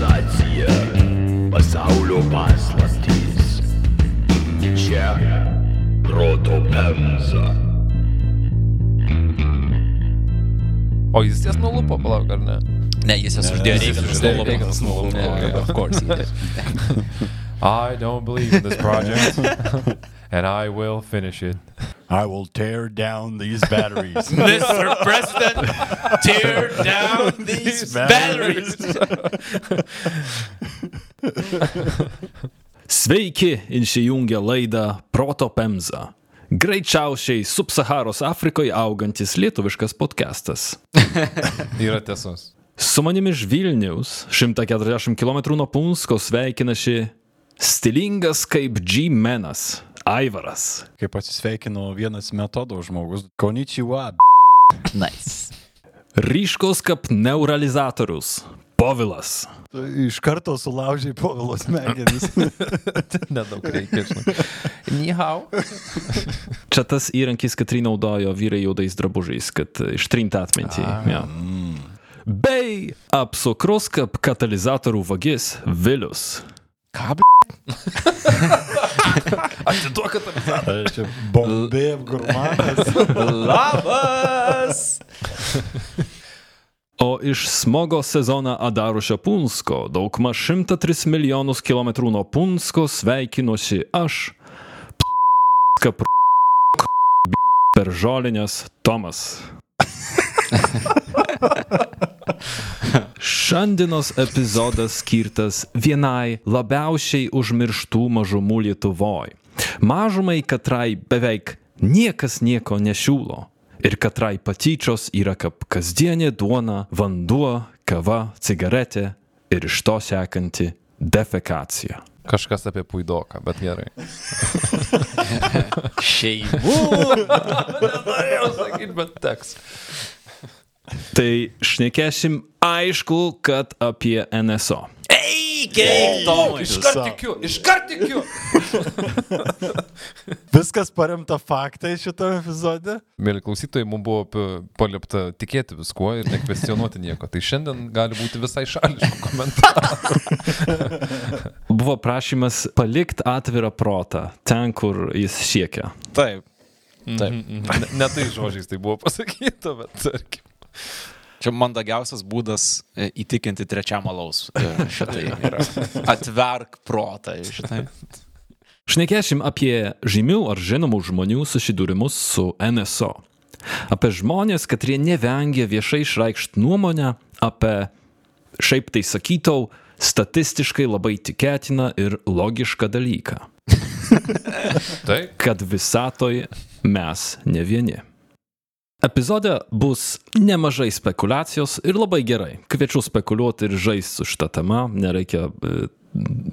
Sensacija, pasaulio paslaptys. Čia proto pemza. O jis ties nulupo, palauk, ar ne? Ne, jis jas uždėjo Reiganas. uždėjo Reiganas nulupo. Yeah, Of course. he did. I don't believe in this project. and I will finish it. I will tear down these batteries. Mr. President, tear down these batteries. Sveiki, įsijungę laidą Proto Pemza. Greičiausiai subsaharos Afrikoje augantis lietuviškas podcastas. Yra tiesos. Su manimi iš Vilnius, 140 km nuo Punsko sveikinasi stilingas kaip G-menas, Aivaras. Kaip atsisveikino vienas metodo žmogus. Konichiwa. Nice. Ryškos kaip neuralizatorius, Povilas. Iš karto sulaužiai povilos smegenis. Nedaug reikia, žinai. Nihau. Čia tas įrankis, kurį naudojo vyrai juodais drabužiais, kad ištrinti atmintį. Ja. Bei apsukrus kaip katalizatorių vagis Vilius. Ką, Atiduok katalizatorių. Čia bombė gurmanas. Labas! O iš smogo sezoną Adarušio Punsko, daugma 103 milijonus kilometrų nuo Punsko sveikinuosi aš, kap per žolinės Tomas. Šiandienos epizodas skirtas vienai labiausiai užmirštų mažumų Lietuvoje. Mažumai, katrai beveik niekas nieko nesiūlo. Ir katrai patyčios yra kaip kasdienė duona, vanduo, kava, cigaretė ir iš to sekanti defekacija. Kažkas apie puidoką, bet gerai. Šeimų. Norėjau sakyti, bet teks. Tai šnekėsim aišku, kad apie NSO. Eik, eik, Tomai. Iškart tikiu, iškart tikiu. Viskas paremta faktai šitame epizode. Mėly klausytojai, mums buvo paliepta tikėti viskuo ir nekvestionuoti nieko. Tai šiandien gali būti visai šališkų komentarų. Buvo prašymas palikti atvirą protą ten, kur jis siekia. Taip. Taip. Ne, ne tai žodžiais tai buvo pasakyta, bet tarkim. Čia mandagiausias būdas e, įtikinti trečiam alaus. e, Šitai yra. Atverk protą, šitai. Šnekėsim apie žymių ar žinomų žmonių susidūrimus su NSO. Apie žmonės, kurie nevengia viešai išreikšti nuomonę apie, šiaip tai sakytau, statistiškai labai tikėtiną ir logišką dalyką, Taip. kad visatoje mes ne vieni. Epizode bus nemažai spekulacijos ir labai gerai. Kviečiu spekuliuoti ir žaisti su šitą temą, nereikia e,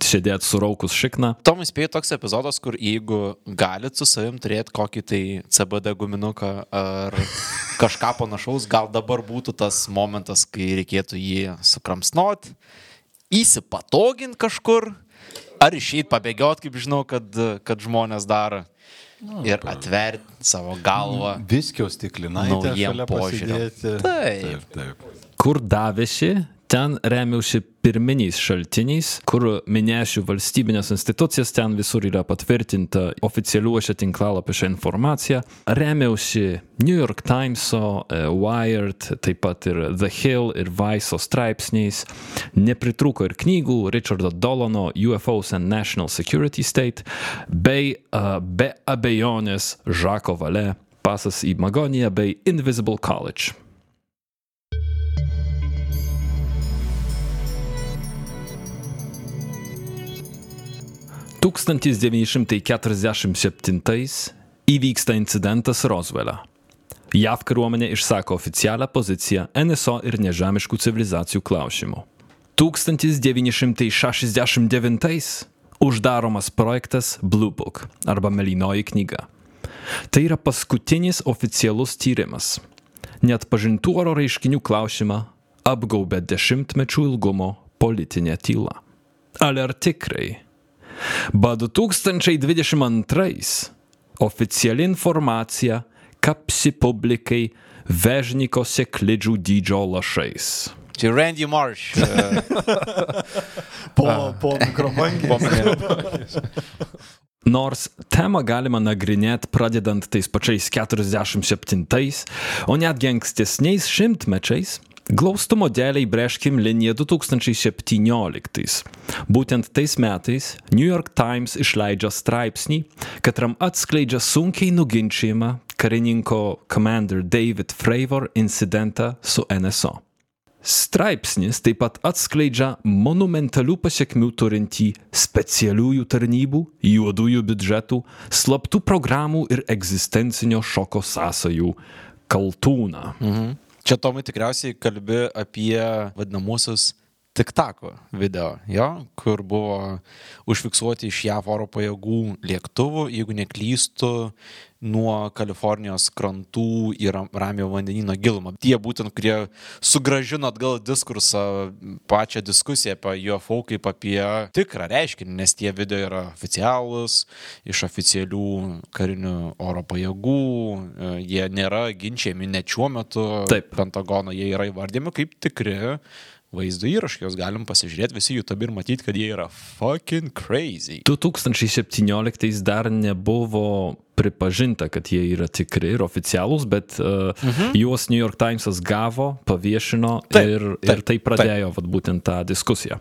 sėdėti suraukus šikną. Tomai spėjo toks epizodas, kur jeigu galit su savim turėti kokį tai CBD guminuką ar kažką panašaus, gal dabar būtų tas momentas, kai reikėtų jį sukramsnot, įsipatoginti kažkur, ar išeit pabėgiot, kaip žinau, kad, kad žmonės daro. Ir atverti savo galvą. Viskio stiklinaitė Naujiem šalia požiūriam. pasidėti. Taip. taip. kur davėsi, ten remiausi pirminiais šaltiniais, kur minėsiu valstybinės institucijas, ten visur yra patvirtinta oficialiuose tinklalapiuose informacija. Remiausi New York Timeso, e, Wired, taip pat ir The Hill ir Vice'o straipsniais. Nepritruko ir knygų Richardo Dolano UFOs and National Security State, bei uh, be abejonės Žako Vale, pasas į Magoniją bei Invisible College. 1947 įvyksta incidentas Roswell'e. JAV kariuomenė išsako oficialią poziciją NSO ir nežemiškų civilizacijų klausimų. 1969 uždaromas projektas Blue Book arba Melinoji knyga. Tai yra paskutinis oficialus tyrimas. Net pažintų oro reiškinių klausimą apgaubė dešimtmečių ilgumo politinė tyla. Ale ar tikrai? Bet 2022 oficiali informacija kapsi publikai vežnikose klidžių dydžio lašais. Čia Randy Marsh. Po, po mikrobangį. Nors temą galima nagrinėti pradedant tais pačiais 47, o netgi ankstesniais šimtmečiais, glaustumo dėliai brėžkim liniją 2017. Būtent tais metais New York Times išleidžia straipsnį, katram atskleidžia sunkiai nuginčiamą karininko Commander David Fravor incidentą su NSO. Straipsnis taip pat atskleidžia monumentalių pasiekmių turintį specialiųjų tarnybų, juodųjų biudžetų, slaptų programų ir egzistencinio šoko sąsajų kaltūną. Čia Tomai tikriausiai kalbi apie vadinamosius tiktako video, jo, kur buvo užfiksuoti iš JAV oro pajėgų lėktuvų, jeigu neklystu, nuo Kalifornijos krantų į Ram- Ramiojo vandenino gilumą. Tie būtent, kurie sugražino atgal diskursą, pačią diskusiją apie UFO kaip apie tikrą reiškinį, nes tie video yra oficialūs, iš oficialių karinių oro pajėgų, e, jie nėra ginčiami net šiuo metu Taip. Pentagono, jie yra įvardymi kaip tikri vaizdo įrašai, juos galim pasižiūrėti visi YouTube ir matyti, kad jie yra fucking crazy. 2017 dar nebuvo pripažinta, kad jie yra tikri ir oficialūs, bet uh, mhm. juos New York Timesas gavo, paviešino Taip, ir, taip, ir tai pradėjo vat, būtent tą diskusiją.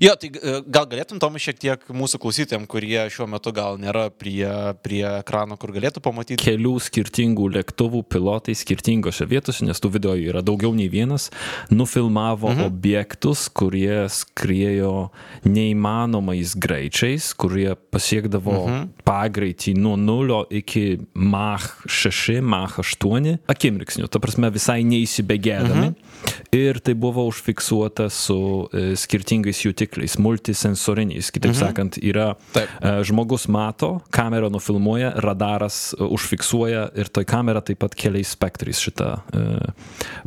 Jo, tai e, gal galėtum Tomai šiek tiek mūsų klausytėm, kurie šiuo metu gal nėra prie, prie ekrano, kur galėtų pamatyti. Kelių skirtingų lėktuvų pilotai skirtingose vietose, nes tų video yra daugiau nei vienas, nufilmavo mhm. objektus, kurie skriejo neįmanomais greičiais, kurie pasiekdavo mhm. pagreitį nuo 0 iki Mach 6, Mach 8 akimirksnių, ta prasme visai neįsibėgėdami. Mhm. Ir tai buvo užfiksuota su e, skirtingais jutikliais, multisensoriniais. Kitaip mhm. sakant, yra Taip. e, žmogus mato, kamera nufilmuoja, radaras e, užfiksuoja ir toj kamera taip pat keliais spektrais šitą e,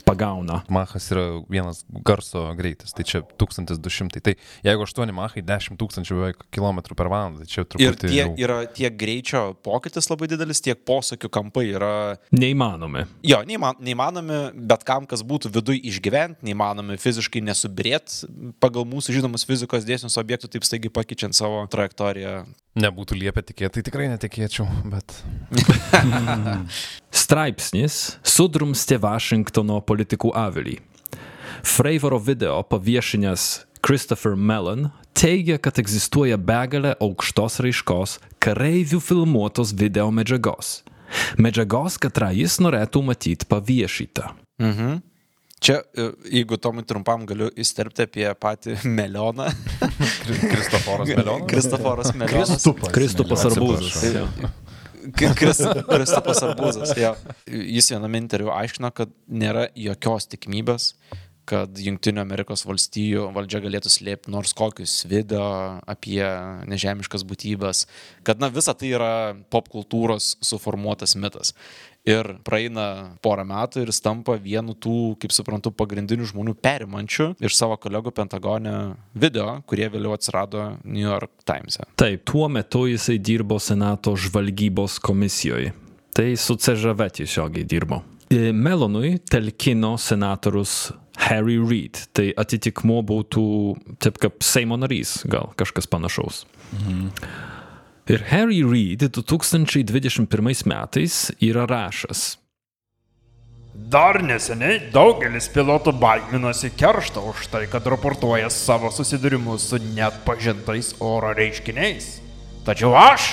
pagauna. Machas yra vienas garso greitis, tai čia 1200. Tai jeigu 8 machai, 10 tūkstančių beveik kilometrų per valandą, tai čia Ir truputį... tie, jau- yra tiek greičio pokytis labai didelis, tiek posūkių kampai yra, Neįmanomi. jo, neįma- neįmanomi, bet kam, kas būtų viduje išgyventi, neįmanomi fiziškai nesubirėt pagal mūsų žinomus fizikos dėsnius objektų, taip staigiai pakeičiant savo trajektoriją. Nebūtų liepę tikėti, tai tikrai netikėčiau, bet... Straipsnis sudrumstė Vašingtono politikų avilį. Fravoro video paviešinęs Christopher Mellon teigia, kad egzistuoja begalė aukštos raiškos kareivių filmuotos video medžiagos. Medžiagos, katrą jis norėtų matyti paviešytą. Mhm. Čia, e, jeigu Tomai trumpam galiu įsterpti apie patį Melioną. Kristoforas Melionas. Kristoforas Melionas. Kristupas. Kristupas. Arbūzas. Kristupas Arbūzas. Jo. Jis viename interviu aiškino, kad nėra jokios tikimybės, kad Junktinių Amerikos valstijų valdžia galėtų slėpti nors kokius video apie nežemiškas būtybės, kad na visa tai yra popkultūros suformuotas mitas. Ir praeina porą metų ir jis tampa vienu tų, kaip suprantu, pagrindinių žmonių perimančių iš savo kolegų Pentagone video, kurie vėliau atsirado New York Times. E. Taip, tuo metu jisai dirbo Senato žvalgybos komisijoje. Tai su CŽV tiesiogiai dirbo. E, Melonui telkino senatorius Harry Reid. Tai atitikmuo būtų taip kaip Seimo narys, gal kažkas panašaus. Ir Harry Reid 2021 metais yra rašęs. Dar neseniai daugelis pilotų baiminosi keršto už tai, kad raportuoja savo susidūrimus su net pažintais oro reiškiniais. Tačiau aš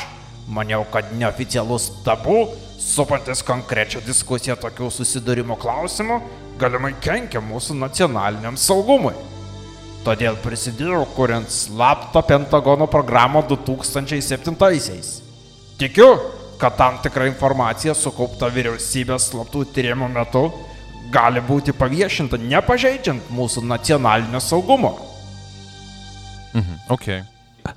maniau, kad neoficialus tabu, supantis konkrečią diskusiją tokių susidūrimo klausimų, galimai kenkia mūsų nacionaliniam saugumui. Todėl prisidėjau kuriant slaptą Pentagono programą 2007-aisiais. Tikiu, kad tam tikra informacija sukaupta vyriausybės slaptų tyrimų metu gali būti paviešinta nepažeidžiant mūsų nacionalinio saugumo. Ok.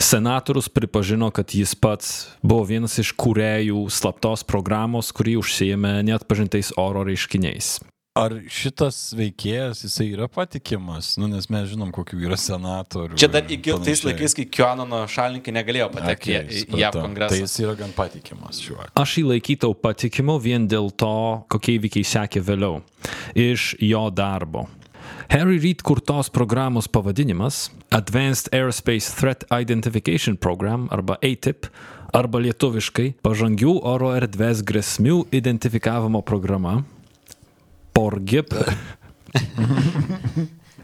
Senatorius pripažino, kad jis pats buvo vienas iš kūrėjų slaptos programos, kuri užsijėmė net pažintais oro reiškiniais. Ar šitas veikėjas, jisai yra patikimas? Nu, nes mes žinom, kokių yra senatorių. Čia dar iki tais panašiai. laikais, kai Kionono šalininkai negalėjo patekti okay, į. JAV Tai kongresą. jis yra gan patikimas šiuo atveju. Aš jį laikytau patikimu vien dėl to, kokie įvykiai sekė vėliau. Iš jo darbo. Harry Reid kurtos programos pavadinimas Advanced Aerospace Threat Identification Program arba ATIP arba lietuviškai pažangių oro erdvės grėsmių identifikavimo programa PORGIP.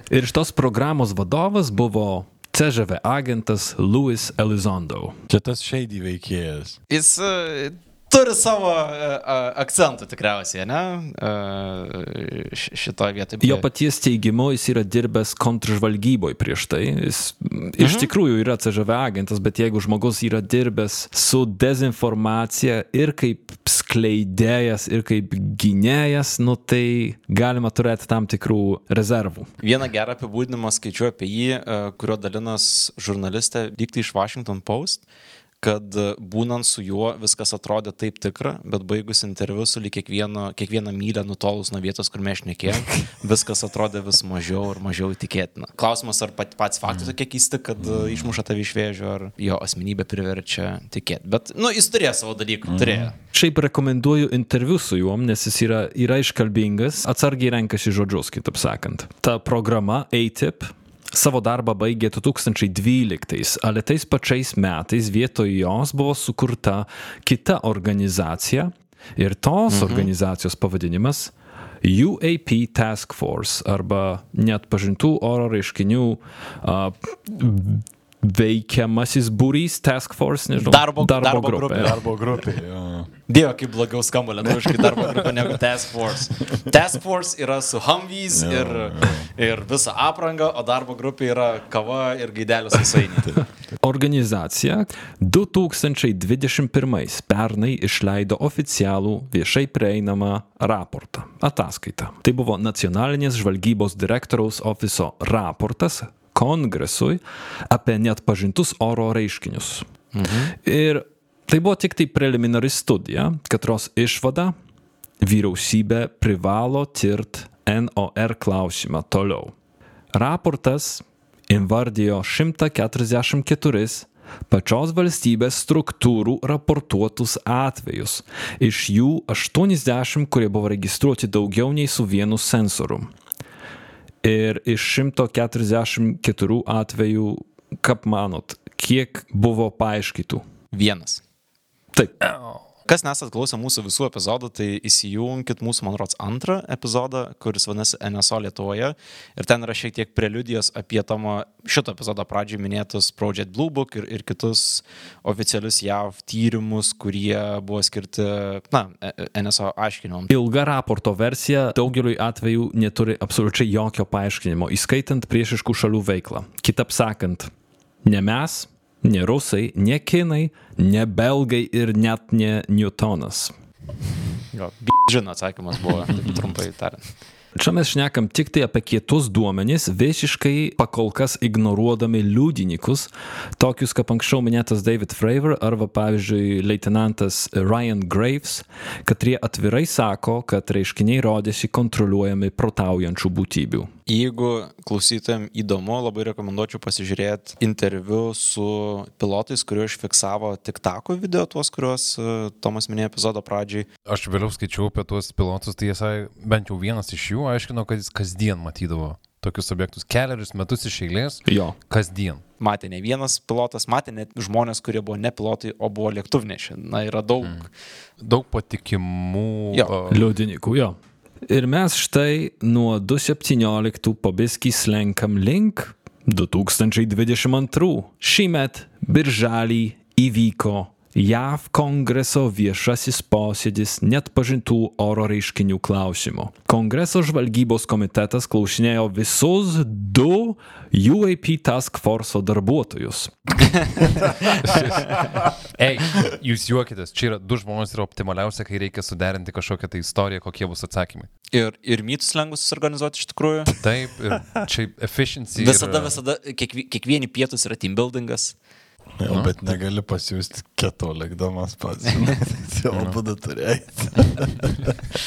Ir šitos programos vadovas buvo CŽV agentas Louis Elizondo. Čia tas šeidį veikėjas. Jis e, turi savo e, e, akcentų tikriausiai, ne? E, Šitoje vietoje. Jo paties teigimu, jis yra dirbęs kontržvalgyboje prieš tai. Jis mhm. iš tikrųjų yra CŽV agentas, bet jeigu žmogus yra dirbęs su dezinformacija ir kaip skleidėjas, ir kaip gynėjas, nu tai galima turėti tam tikrų rezervų. Vieną gerą apibūdinimą skaičiu apie jį, kurio dalinas žurnalistė diktai iš Washington Post, kad e, būnant su juo viskas atrodė taip tikra, bet baigus interviu su lyg kiekvieno, kiekvieną mylę nutolus nuo vietos, kur mes šnekėjom, viskas atrodė vis mažiau ir mažiau įtikėtina. Klausimas, ar pat, pats faktas tokie keisti, kad e, išmuša tave iš vėžio, ar jo asmenybė priverčia tikėti. Bet, nu, jis turėjo savo dalykų, turėjo. Šiaip rekomenduoju interviu su juom, nes jis yra, yra iškalbingas, atsargiai renkasi žodžius, kitaip sakant. Ta programa ATIP savo darbą baigė 2012, ale tais pačiais metais vietoj jos buvo sukurta kita organizacija ir tos mhm. organizacijos pavadinimas UAP Task Force arba net pažintų oro reiškinių uh, veikiamasis būrys Task Force, nežinau, Darbo- darbo grupė. Darbo grupė. Jo. Dieve, kaip blogiau skamba lietuviškai darbo grupė negu Task Force. Task Force yra su Humvees ir, ir visa apranga, o darbo grupė yra kava ir gaidelės susainė. Organizacija 2021 pernai išleido oficialų viešai prieinamą raportą, ataskaitą. Tai buvo nacionalinės žvalgybos direktoriaus ofiso raportas kongresui apie net pažintus oro reiškinius. Mhm. Ir tai buvo tik tai preliminari studija, katros išvada vyriausybė privalo tirt NOR klausimą toliau. Raportas invardijo 144 pačios valstybės struktūrų raportuotus atvejus. Iš jų 80, kurie buvo registruoti daugiau nei su vienu sensoru. Ir iš 144 atvejų, kaip manot, kiek buvo paaiškytų? Vienas. Taip. Kas nesat klausę mūsų visų epizodų, tai įsijunkit mūsų, man rods, antrą epizodą, kuris vadinasi NSO Lietuvoje. Ir ten yra šiek tiek preliudijos apie tamo šito epizodo pradžioj minėtus Project Blue Book ir, ir kitus oficialius JAV tyrimus, kurie buvo skirti, na, e- NSO aiškinimam. Ilga raporto versija daugeliu atveju neturi absoliučiai jokio paaiškinimo, įskaitant priešiškų šalių veiklą. Kitaip sakant, ne mes, ne rusai, ne kinai, ne belgai ir net ne Newtonas. Jo, žino, atsakymas buvo, trumpai tariant. Čia mes šnekam tik tai apie kietus duomenys, visiškai pakol kas ignoruodami liudininkus, tokius kaip anksčiau minėtas David Fravor arba, pavyzdžiui, leitenantas Ryan Graves, katrie atvirai sako, kad reiškiniai rodėsi kontroliuojami protaujančių būtybių. Jeigu klausytojams įdomu, labai rekomenduočiau pasižiūrėti interviu su pilotais, kurie užfiksavo tik tako video, tuos, kuriuos e, Tomas minėjo epizodo pradžiai. Aš vėliau skaičiau apie tuos pilotus, tai jisai bent jau vienas iš jų aiškino, kad jis kasdien matydavo tokius objektus keliarius metus iš eilės. Jo. Kasdien. Matė ne vienas pilotas, matė net žmonės, kurie buvo ne pilotai, o buvo lėktuvnešiai. Na, yra daug. Mm. Daug patikimų. Jo. a, Liudininkų, jo. Ir mes štai nuo 2017 pabiskį slenkam link 2022. Šįmet birželį įvyko JAV kongreso viešasis posėdis net pažintų oro reiškinių klausimų. Kongreso žvalgybos komitetas klausinėjo visus du UAP Task Force darbuotojus. Ei, jūs juokitės, čia yra du žmonės ir optimaliausia, kai reikia suderinti kažkokią tai istoriją, kokie bus atsakymai. Ir, ir mytus lengvus suorganizuoti iš tikrųjų. Taip, ir čia efficiency. Visada, ir, visada, kiekvi, kiekvieni pietus yra team buildingas. Jau, bet negali pasiūsti ketolikdamas pats. žinai, tai Jau būdu turėjai.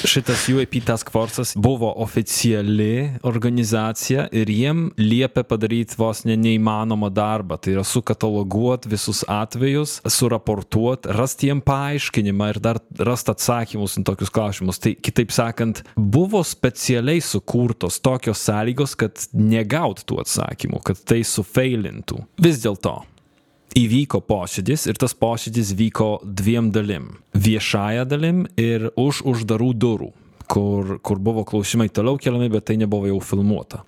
Šitas UAP Task Force'as buvo oficiali organizacija ir jiem liepia padaryti vos ne neįmanomą darbą. Tai yra sukataloguoti visus atvejus, suraportuoti, rasti jiem paaiškinimą ir dar rasti atsakymus į tokius klausimus. Tai kitaip sakant, buvo specialiai sukurtos tokios sąlygos, kad negaut tų atsakymų, kad tai sufeilintų. Vis dėlto. Įvyko posėdis ir tas posėdis vyko dviem dalim. Viešąją dalim ir už uždarų durų, kur, kur buvo klausimai toliau keliami, bet tai nebuvo jau filmuota.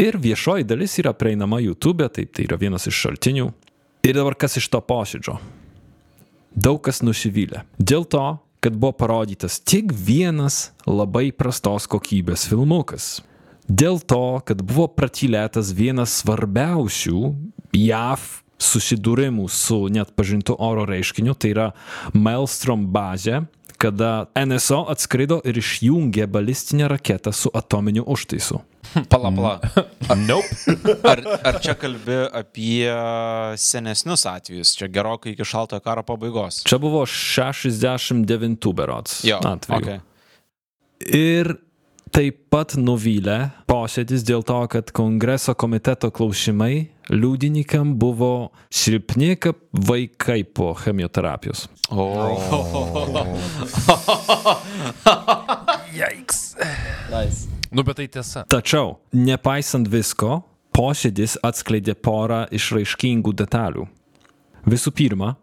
Ir viešoji dalis yra prieinama YouTube, tai tai yra vienas iš šaltinių. Ir dabar kas iš to posėdžio? Daug kas nusivylė. Dėl to, kad buvo parodytas tik vienas labai prastos kokybės filmukas. Dėl to, kad buvo pratylėtas vienas svarbiausių JAV susidūrimų su net pažintų oro reiškiniu, tai yra Maelstrom bazė, kada NSO atskrido ir išjungė balistinę raketą su atominiu užtaisu. Pala, pala. Nope. Ar, ar čia kalbi apie senesnius atvejus, čia gerokai iki šaltojo karo pabaigos? Čia buvo 69 berots Jo, atveju. okay. Ir taip pat nuvylė posėdis dėl to, kad kongreso komiteto klausimai liudininkam buvo silpni kaip vaikai po chemioterapijos. O. Jaiks. Nice. Nu, bet tai tiesa. Tačiau, nepaisant visko, posėdis atskleidė porą išraiškingų detalių. Visų pirma,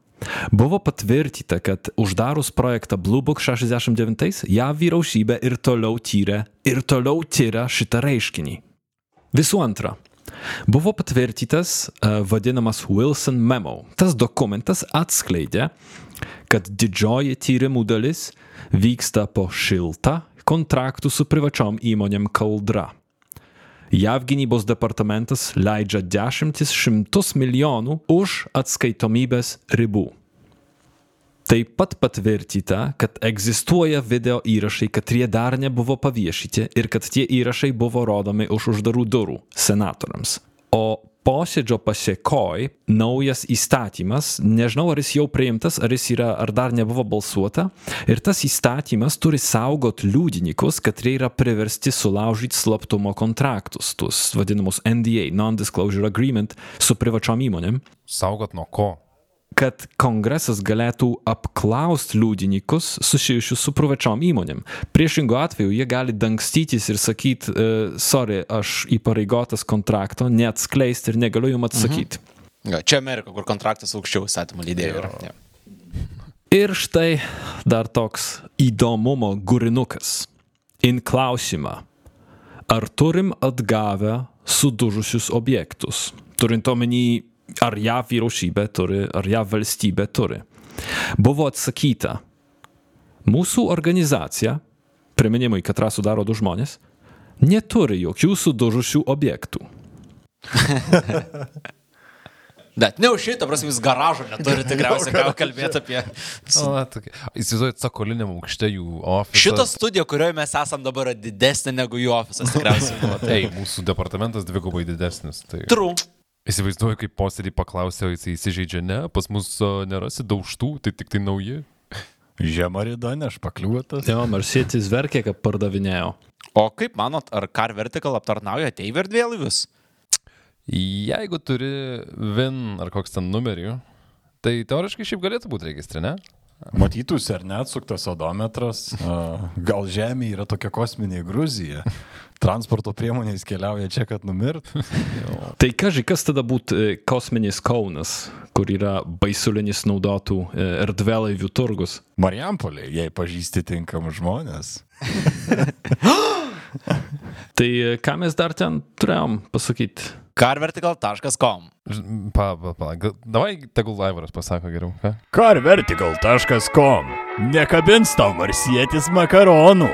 buvo patvirtinta, kad uždarus projektą Blue Book 69, JAV vyriausybė ir toliau tyrė ir toliau tyria šitą reiškinį. Visų antra, buvo patvirtintas uh, vadinamas Wilson Memo. Tas dokumentas atskleidė, kad didžioji tyrimų dalis vyksta po šiltą kontraktų su privačiom įmonėm kaldra. JAV gynybos departamentas leidžia dešimtis šimtus milijonų už atskaitomybės ribų. Taip pat patvirtinta, kad egzistuoja video įrašai, kad jie dar nebuvo paviešyti ir kad tie įrašai buvo rodomi už uždarų durų senatoriams. O posėdžio pasiekoj naujas įstatymas, nežinau ar jis jau priimtas, ar jis yra, ar dar nebuvo balsuota, ir tas įstatymas turi saugot liudininkus, kad jie yra priversti sulaužyti slaptumo kontraktus, tuos vadinamus NDA, Non-Disclosure Agreement, su privačiom įmonėm Saugot nuo ko? Kad kongresas galėtų apklausti liudininkus susijusius su privačiom įmonėm. Priešingo atveju jie gali dangstytis ir sakyti, uh, sorry, aš įpareigotas kontrakto, neatskleisti ir negaliu jums atsakyti. Ja, čia Amerika, kur kontraktas aukščiau įstatymų leidėjų yra. Ja. Ir štai dar toks įdomumo gurinukas. In klausimą. Ar turim atgavę sudužusius objektus? Turint omeny, ar JAV vyriausybė turi, ar JAV valstybė turi. Buvo atsakyta, mūsų organizacija, priminimui, kad ją sudaro du žmonės, neturi jokių sudužusių objektų. Bet ne už šitą, prasme, jūs garažo neturi tikriausiai ką kalbėti apie. O, tokia. Įsivaizduojat, sakoliniam aukšte jų ofisas. Šitą studiją, kurioje mes esam dabar, yra didesnė negu jų ofisas tikriausiai. Ei, mūsų departamentas dvigubai didesnis. Tai... True. Įsivaizduoju, kaip posėdį paklausė, jis įsižeidžia, ne, pas mus nerasi daužtų, tai tik tai nauji. Žemarido nešpakliuotas. Jo, Marsietis verkė, kad pardavinėjo. O kaip manot, ar Car Vertical aptarnauja ateivių erdvėlaivius? Jeigu turi VIN ar koks ten numerį, tai teoriškai šiaip galėtų būti registrė, ne? Matytųsi ar neatsuktas odometras. Gal Žemė yra tokia kosminė Gruzija. Transporto priemonės keliauja čia, kad numirt. Tai kažkai, kas tada būtų e, kosminis Kaunas, kur yra baisulinis naudotų e, erdvėlaivių turgus? Marijampolė, jei pažįsti tinkamus žmonės. Tai e, ką mes dar ten turėjom pasakyti? carvertical.com. Ž- Pa, pa, Davai, tegul Laivaras pasako geriau. Ką? carvertical.com Nekabins tau marsietis makaronų.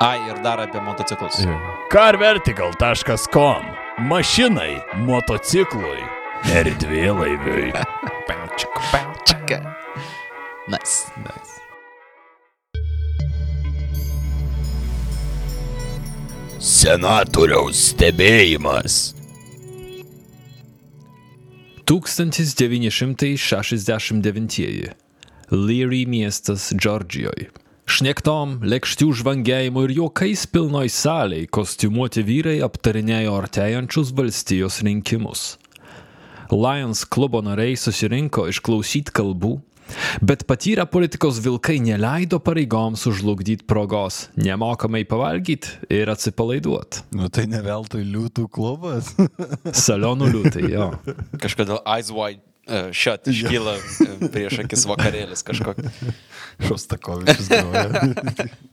Ai, ir dar apie motociklus. Jo. carvertical.com Mašinai, motociklui, erdvėlaiviui. Čika. Nice. Nice. Senatoriaus stebėjimas. 1969. Leary miestas Džordžijoje. Šnektom, lėkščių žvangėjimų ir juokais pilnoj salėj kostiumuoti vyrai aptarinėjo artėjančius valstijos rinkimus. Lions klubo nariai susirinko išklausyti kalbų, bet patyrę politikos vilkai neleido pareigoms užlugdyti progos, nemokamai pavalgyti ir atsipalaiduoti. Nu tai ne veltui liūtų klubas. Salionų liūtai, jo. Kažkodėl Eyes Wide uh, Shut iškyla uh, prieš akis vakarėlis kažkoks. Šostakovičius groja.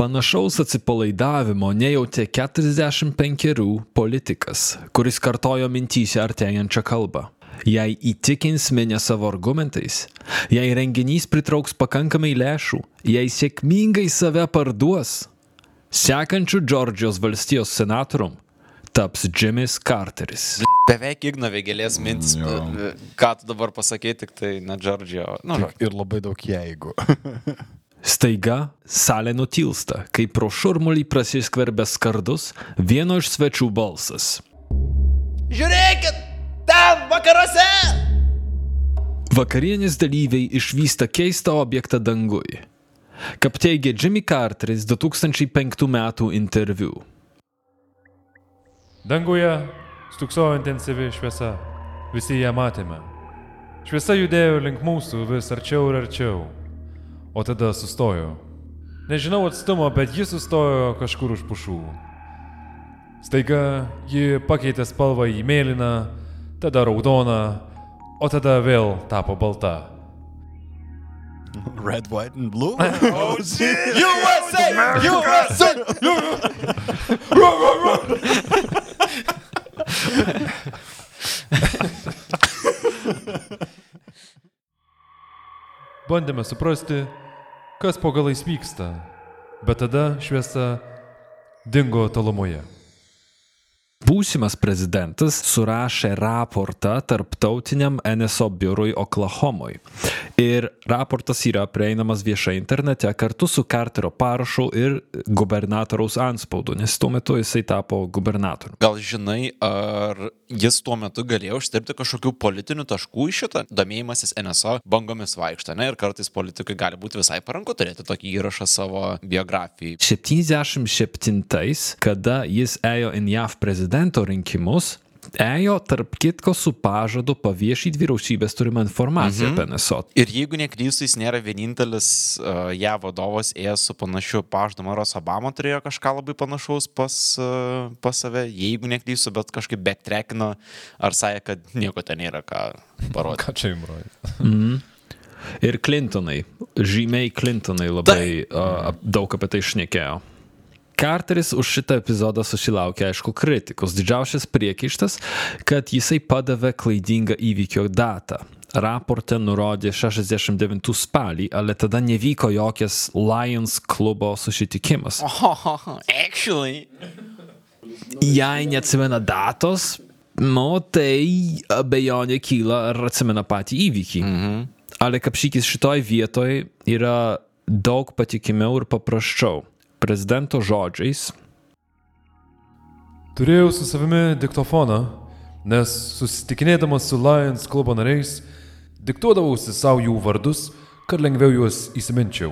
Panašaus atsipalaidavimo nejautė 45 politikas, kuris kartojo mintyse artėjančią kalbą. Jei įtikins minę savo argumentais, jei renginys pritrauks pakankamai lėšų, jei sėkmingai save parduos, sekančiu Džordžijos valstijos senatorium taps Jimmys Carteris. Beveik Igna Vėgelės mintis, Jo. uh, ką tu dabar pasakei, tik tai ne Džordžio. Nu, Ir labai daug jeigu. Staiga salė nutilsta, kai pro šurmulį prasiskverbė skardus vieno iš svečių balsas. Žiūrėkit, vakaruose! Vakarienės dalyviai išvysta keistą objektą dangui. Kaip teigia Jimmy Carteris 2005 m. interviu. Danguje stuksojo intensyvi šviesa. Visi ją matėme. Šviesa judėjo link mūsų vis arčiau ir arčiau. O tada sustojo. Nežinau atstumo, bet ji sustojo kažkur už pušų. Staiga ji pakeitė spalvą į mėlyną, tada raudoną, o tada vėl tapo balta. Red, white and blue. USA! USA! Bandėme suprasti, kas po galais vyksta, bet tada šviesa dingo tolumoje. Būsimas prezidentas surašė raportą tarptautiniam NSO biurui Oklahomoj. Ir raportas yra prieinamas viešai internete kartu su Carterio parašu ir gubernatoriaus anspaudu, nes tuo metu jisai tapo gubernatoriumi. Gal žinai, ar jis tuo metu galėjo uždirbti kažkokių politinių taškų iš šitą? Domėjimasis NSO bangomis vaikšta, ne? Ir kartais politikai gali būti visai paranku turėti tokį įrašą savo biografijai. 77, kada jis ėjo į JAV prezidento rinkimus, ėjo tarp kitko su pažadu paviešyti vyriausybės turimą informaciją apie NSO. Ir jeigu neklystu, jis nėra vienintelis uh, ją vadovas ėjęs su panašiu pažadu. Maros Obama turėjo kažką labai panašaus pas, uh, pas save, jeigu neklystu, bet kažkaip backtrackino ar sakė, kad nieko ten nėra ką parodyti. Ką čia jums rodė? Ir Clintonai, žymiai Clintonai labai uh, daug apie tai šnekėjo. Carteris už šitą epizodą susilaukė, aišku, kritikos. Didžiausias priekaištas, kad jisai padavė klaidingą įvykio datą. Raporte nurodė 69 spalį, ale tada nevyko jokias Lions klubo susitikimas. Oh, actually. Jei neatsimena datos, nu, tai abejonė kyla, ar atsimena patį įvykį. Mhm. Ale kapšykis šitoj vietoj yra daug patikimiau ir paprasčiau. Prezidento žodžiais Turėjau su savimi diktofoną, nes susitikinėdamas su Lions klubo nariais, diktuodavausi savo jų vardus, kad lengviau juos įsiminčiau.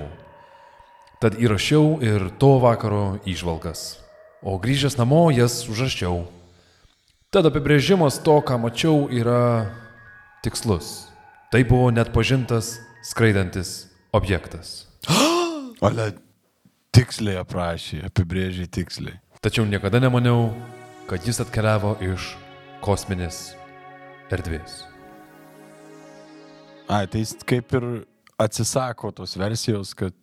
Tad įrašiau ir to vakaro išvalgas. O grįžęs namo jas užrašiau. Tad apibrėžimas to, ką mačiau, yra tikslus. Tai buvo net pažintas skraidantis objektas. Ale tiksliai aprašė, apibrėžė tiksliai. Tačiau niekada nemaniau, kad jis atkeliavo iš kosminės erdvės. Ai, tai jis kaip ir atsisako tos versijos, kad,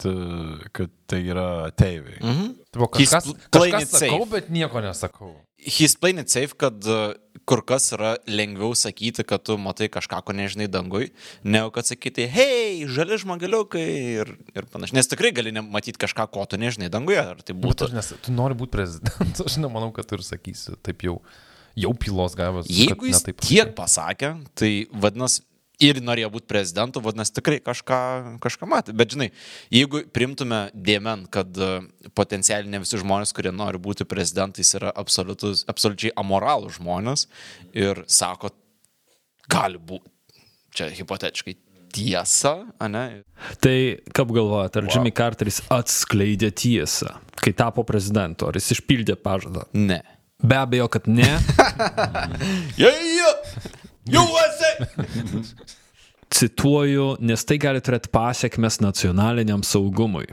kad tai yra ateiviai. Mhm. Tai buvo He's kažkas, kažkas it safe. sakau, bet nieko nesakau. He's playing it safe, kad kur kas yra lengviau sakyti, kad tu matai kažką, ko nežinai dangui, negu kad sakyti, hei, žali žmogeliukai ir, ir panašiai. Nes tikrai gali matyti kažką, ko tu nežinai danguje. Ar tai Bet būtų. aš nes, tu nori būti prezidentas, aš nemanau, kad tu ir sakysi taip jau, jau pilos gavęs. Jeigu jis taip tiek pasakė, tai vadinasi, ir norėjo būti prezidentu, vadinasi, tikrai kažką, kažką matė. Bet žinai, jeigu primtume dėmen, kad uh, potencialiai ne visi žmonės, kurie nori būti prezidentais, yra absoliutus- absoliučiai amoralų žmonės ir sako gali būti, čia hipotetiškai tiesa, ne? Tai kaip galvojate, ar Jimmy Carteris atskleidė tiesą, kai tapo prezidentu, ar jis išpildė pažadą? Ne. Be abejo, kad ne. Yeah, yeah. USA! Cituoju, nes tai gali turėti pasiekmes nacionaliniam saugumui.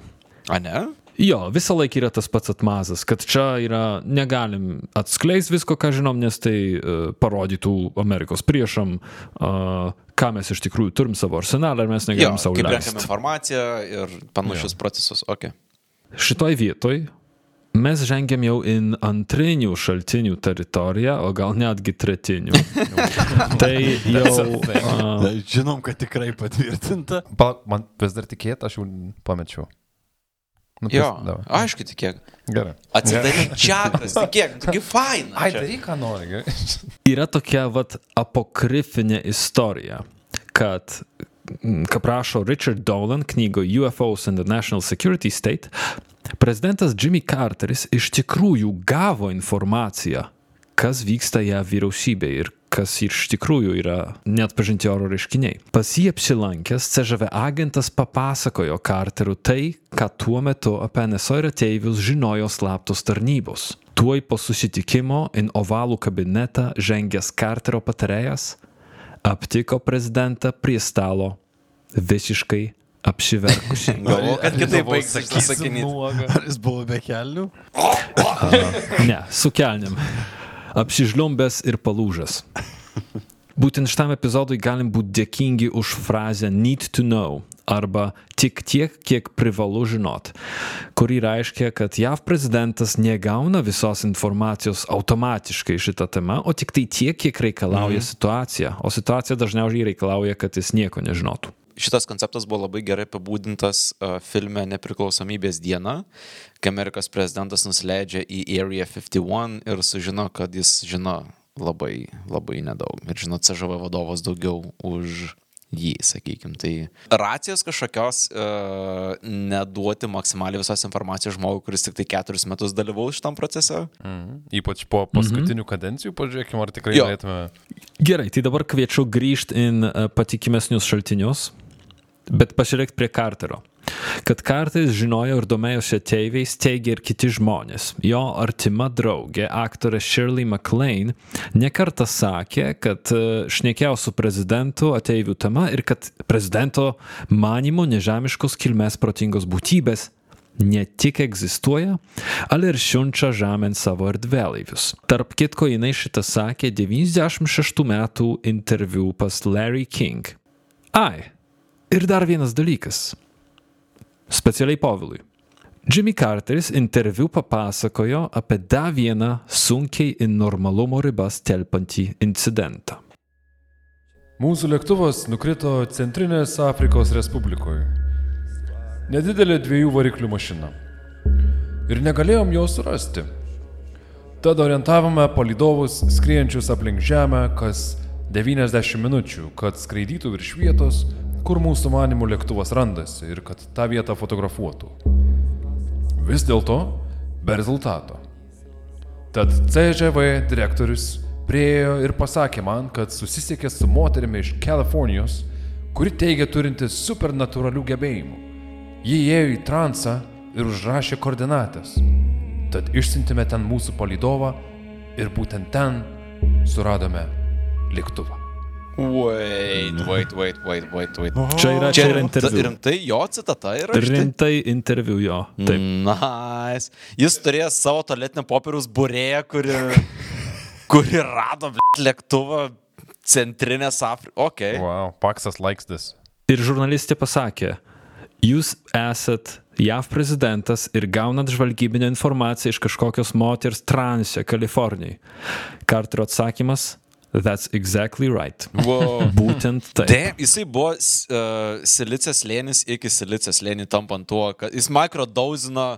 A ne? Jo, visą laiką yra tas pats atmazas, kad čia yra, negalim atskleisti visko, ką žinom, nes tai uh, parodytų Amerikos priešam, uh, ką mes iš tikrųjų turim savo arsenalą ir mes Jo, negalim savo kaip renkam informaciją ir panašius procesus. Okay. Šitoj vietoj mes žengiam jau į antrinių šaltinių teritoriją, o gal netgi tretinių. tai jau... Uh, Žinom, kad tikrai patvirtinta. Palauk, man vis dar tikėt, aš jau pamečiau. Nu, Jo, davai. aišku, tikėk. Gerai. Atsidaryk čiakas, tikėk, taigi faina. Ai, daryk, ką nori, yra tokia vat apokrifinė istorija, kad, kaip rašo Richard Dolan knygoje UFOs and the National Security State, prezidentas Jimmy Carteris iš tikrųjų gavo informaciją, kas vyksta ją vyriausybėje ir kas iš tikrųjų yra net pažinti oro reiškiniai. Pas jį apsilankęs CŽV agentas papasakojo Carteriu tai, ką tuo metu apie NSO ir ateivius žinojo slaptos tarnybos. Tuoj po susitikimo į ovalų kabinetą žengęs Carterio patarėjas aptiko prezidentą prie stalo visiškai apsiverkusi. Galvoju, kad kitaip baigsis tas sakinys. Ar jis buvo be kelnių? Ne, su kelniam. Apsižliumbęs ir palūžęs. Būtent šitam epizodui galim būti dėkingi už frazę need to know arba tik tiek, kiek privalu žinot, kuri reiškia, kad JAV prezidentas negauna visos informacijos automatiškai šitą temą, o tik tai tiek, kiek reikalauja Mhm. situacija. O situacija dažniausiai reikalauja, kad jis nieko nežinotų. Šitas konceptas buvo labai gerai apibūdintas uh, filme Nepriklausomybės diena, kai Amerikos prezidentas nusileidžia į Area 51 ir sužino, kad jis žino labai, labai nedaug. Ir žino, CŽV vadovas daugiau už jį, sakykime. Tai racijos kažkokios uh, neduoti maksimaliai visos informacijos žmogui, kuris tik tai keturis metus dalyvaus šitam procese. Mhm. Ypač po paskutinių kadencijų, pažiūrėkime, ar tikrai Jo. galėtume. Gerai, tai dabar kviečiu grįžti į e, patikimesnius šaltinius, bet pasižiūrėk prie Carterio. Kad Carteris žinojo ir domėjosi ateiviais, teigia ir kiti žmonės. Jo artima draugė, aktorė Shirley MacLaine, nekartą sakė, kad e, šnekėjo su prezidentu ateivių tema ir kad prezidento manimo nežemiškos kilmės protingos būtybės ne tik egzistuoja, ale ir siunčia žemėn savo erdvėlaivius. Tarp kitko jinai šitą sakė 96 metų interviu pas Larry King. Ai, ir dar vienas dalykas. Specialiai Povilui. Jimmy Carteris interviu papasakojo apie dar vieną sunkiai į normalumo ribas telpantį incidentą. Mūsų lėktuvas nukrito Centrinės Afrikos Respublikoje. Nedidelė dviejų variklių mašina. Ir negalėjom jo surasti. Tada orientavome palidovus skriejančius aplink Žemę kas 90 minučių, kad skraidytų virš vietos, kur mūsų manimų lėktuvas randasi ir kad tą vietą fotografuotų. Vis dėlto, be rezultato. Tad CŽV direktorius priejo ir pasakė man, kad susisiekė su moterimi iš Kalifornijos, kuri teigia turinti supernatūralių gebėjimų. Ji įėjo į transą ir užrašė koordinates. Tad išsintėme ten mūsų palidovą ir būtent ten suradome lėktuvą. Wait, wait, wait, wait, wait, wait. Čia yra, čia yra interviu. rimtai jo citata yra. štai? Rimtai interviu jo. Taip. Nice. Jis turėjo savo toletinio popieriaus burėją, kuri, kuri rado lėktuvą centrinės Afrikos. Ok. Wow, Paksas likes this. Ir žurnalistė pasakė, jūs esat JAV prezidentas ir gaunat žvalgybinę informaciją iš kažkokios moters transė Kalifornijai. Carterio atsakymas - That's exactly right. Wow. Būtent taip. Taip, jisai buvo uh, silicijos lėnis iki silicijos lėnį tampant tuo, kad jis mikrodozino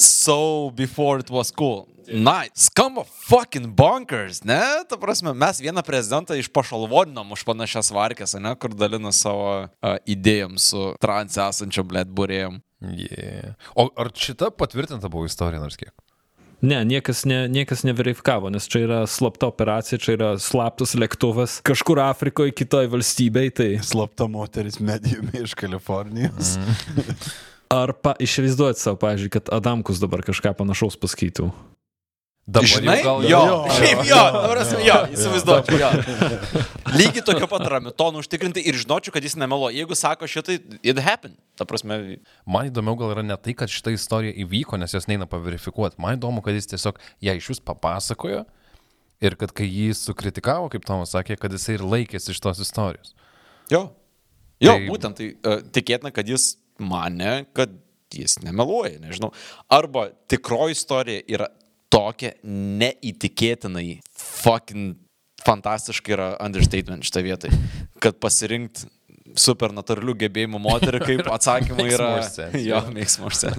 so before it was cool. Nice. Skamba fucking bonkers, ne? Ta prasme, mes vieną prezidentą iš pašalvodinom už panašias varkės, ne? Kur dalina savo uh, idėjom su trans esančio blėt burėjom. Yeah. O ar šita patvirtinta buvo istorija nors kiek? Ne, niekas, ne, niekas neverifikavo, nes čia yra slapta operacija, čia yra slaptas lėktuvas kažkur Afrikoje, kitoje valstybėje. Tai Slapta moteris mediumi iš Kalifornijos. ar pa, išvaizduojat savo, pavyzdžiui, kad Adamkus dabar kažką panašaus paskaitų? Dabar Žinai, jau gal jo, šiaip jo, prasme, jo, įsivaizduočiau, jo. Lygiai tokio pat ramiu tonu užtikrinti ir žinočiau, kad jis nemelo. Jeigu sako šitai, it happened. Ta prasme, Man įdomiau gal yra ne tai, kad šitą istoriją įvyko, nes jos neina paverifikuoti. Man įdomu, kad jis tiesiog ją iš jūs papasakojo ir kad kai jį sukritikavo, kaip Tomas sakė, kad jisai ir laikėsi iš tos istorijos. jo. Jo, tai, būtent tai uh, tikėtina, kad jis mane, kad jis nemeluoja, nežinau. Arba tikroji istorija yra tokia neįtikėtinai fucking fantastiškai yra understatement šitą vietą, kad pasirinkti supernatūralių gebėjimų moterį kaip atsakymą Makes yra... jo, sense.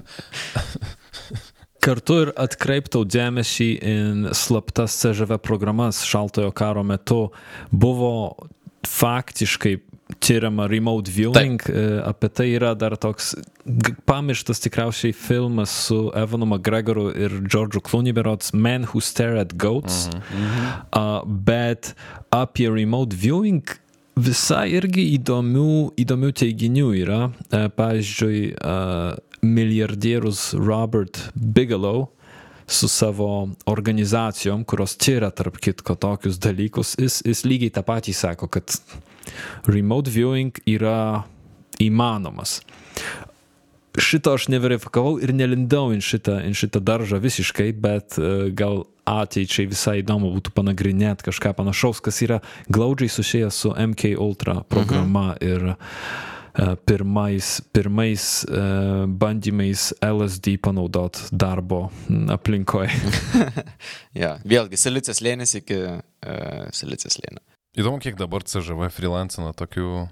Kartu ir atkreiptau dėmesį į slaptas CŽV programas šaltojo karo metu. Buvo faktiškai tyriama remote viewing, Taip. apie tai yra dar toks pamirštas tikriausiai filmas su Evanu McGregoru ir George'u Clooney berots Men Who Stare at Goats, mhm. uh, bet apie remote viewing visai irgi įdomių, įdomių teiginių yra. E, Pavyzdžiui, e, milijardierius Robert Bigelow su savo organizacijom, kurios tyria tarp kitko tokius dalykus, jis, jis lygiai tą patį sako, kad remote viewing yra įmanomas. Šito aš neverifikavau ir nelindau į šitą, į šitą daržą visiškai, bet uh, gal ateičiai visai įdomu būtų panagrinėti kažką panašaus, kas yra glaudžiai susijęs su MK Ultra programa mhm. ir uh, pirmais, pirmais uh, bandymais LSD panaudot darbo aplinkoje. Ja, vėlgi, silicijos lėnis iki uh, silicijos lėnio. Įdomu, kiek dabar CŽV freelancina tokių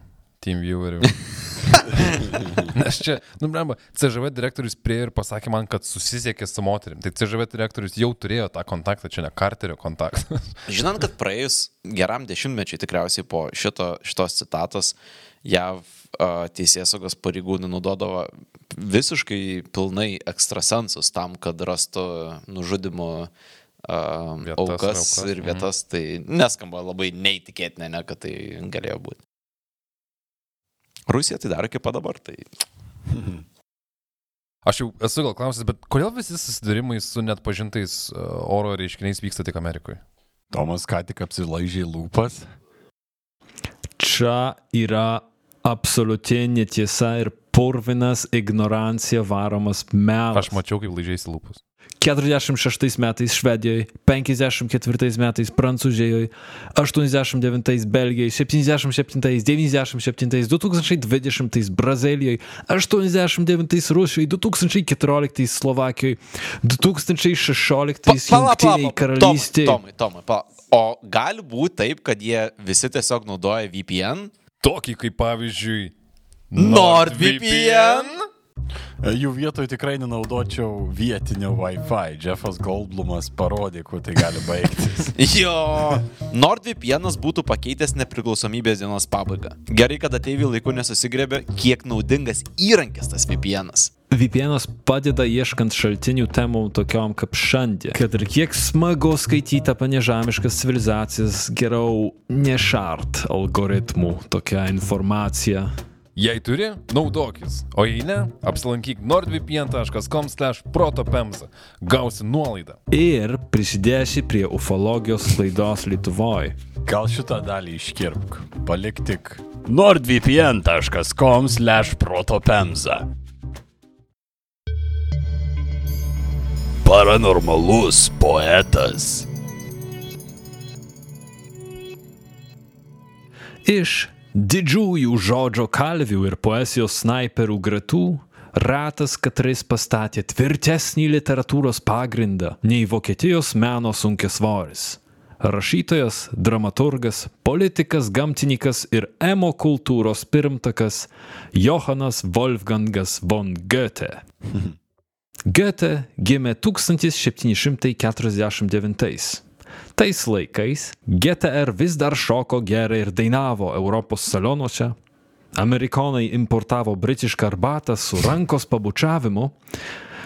team viewerių. Nes čia, nu, blemba, CŽV direktorius prie ir pasakė man, kad susisiekė su moterim. Tai CŽV direktorius jau turėjo tą kontaktą, čia ne Karterio kontaktas. Žinant, kad praėjus geram dešimtmečiui tikriausiai po šito, šitos citatos JAV uh, teisėsaugos pareigūnai naudodavo visiškai pilnai ekstrasensus tam, kad rastų nužudimo uh, Vietas ir aukas aukas, ir vietas, tai neskamba labai neįtikėtinė, ne, kad tai galėjo būti. Rusija tai daro iki pat dabar, tai Aš jau esu gal klausęs, bet kodėl visi susidūrimai su net pažintais uh, oro reiškiniais vyksta tik Amerikoje? Tomas ką tik apsilaižė lūpas. Čia yra absoliuti netiesa ir purvinas ignorancija varomas melas. Aš mačiau, kaip laižiais lūpus. 46 metais Švedijoje, 54 metais Prancūzijoje, 89 Belgijoje, 77, 97, 2020 Brazilijoje, 89 Rusijoje, 2014 Slovakijoje, 2016 Junktiniai karalystėje. Tomai, Tomai, pala. O gali būti taip, kad jie visi tiesiog naudoja VPN? Tokį kaip pavyzdžiui NordVPN? E, Jų vietoj tikrai nenaudočiau vietinio Wi-Fi. Jeffas Goldblumas parodė, kuo tai gali baigtis. Jo. NordVPN būtų pakeitęs nepriklausomybės dienos pabaigą. Gerai, kad ateiviai laiku nesusigrėbė, kiek naudingas įrankis tas VPN. -as. VPN padeda ieškant šaltinių temų tokiom kaip šiandien. Kad ir kiek smagu skaityti apie nežemiškas civilizacijas, geriau nešart algoritmų tokią informaciją. Jei turi, naudokis. O jei ne, apsilankyk nordvpn.com/protopemza. Gausi nuolaidą. Ir prisidėsi prie ufologijos laidos Lietuvoje. Gal šitą dalį iškirpk. Palik tik. nordvpn.com slash protopemza. Paranormalus poetas. Iš didžiųjų žodžio kalvių ir poezijos snaiperių gretų ratas Katris pastatė tvirtesnį literatūros pagrindą nei Vokietijos meno sunkesvoris. Rašytojas, dramaturgas, politikas, gamtininkas ir emo kultūros pirmtakas Johannas Wolfgangas von Goethe. Goethe gimė 1749. Tais laikais GTR vis dar šoko gerai ir dainavo Europos salonuose, amerikonai importavo britišką arbatą su rankos pabučiavimu,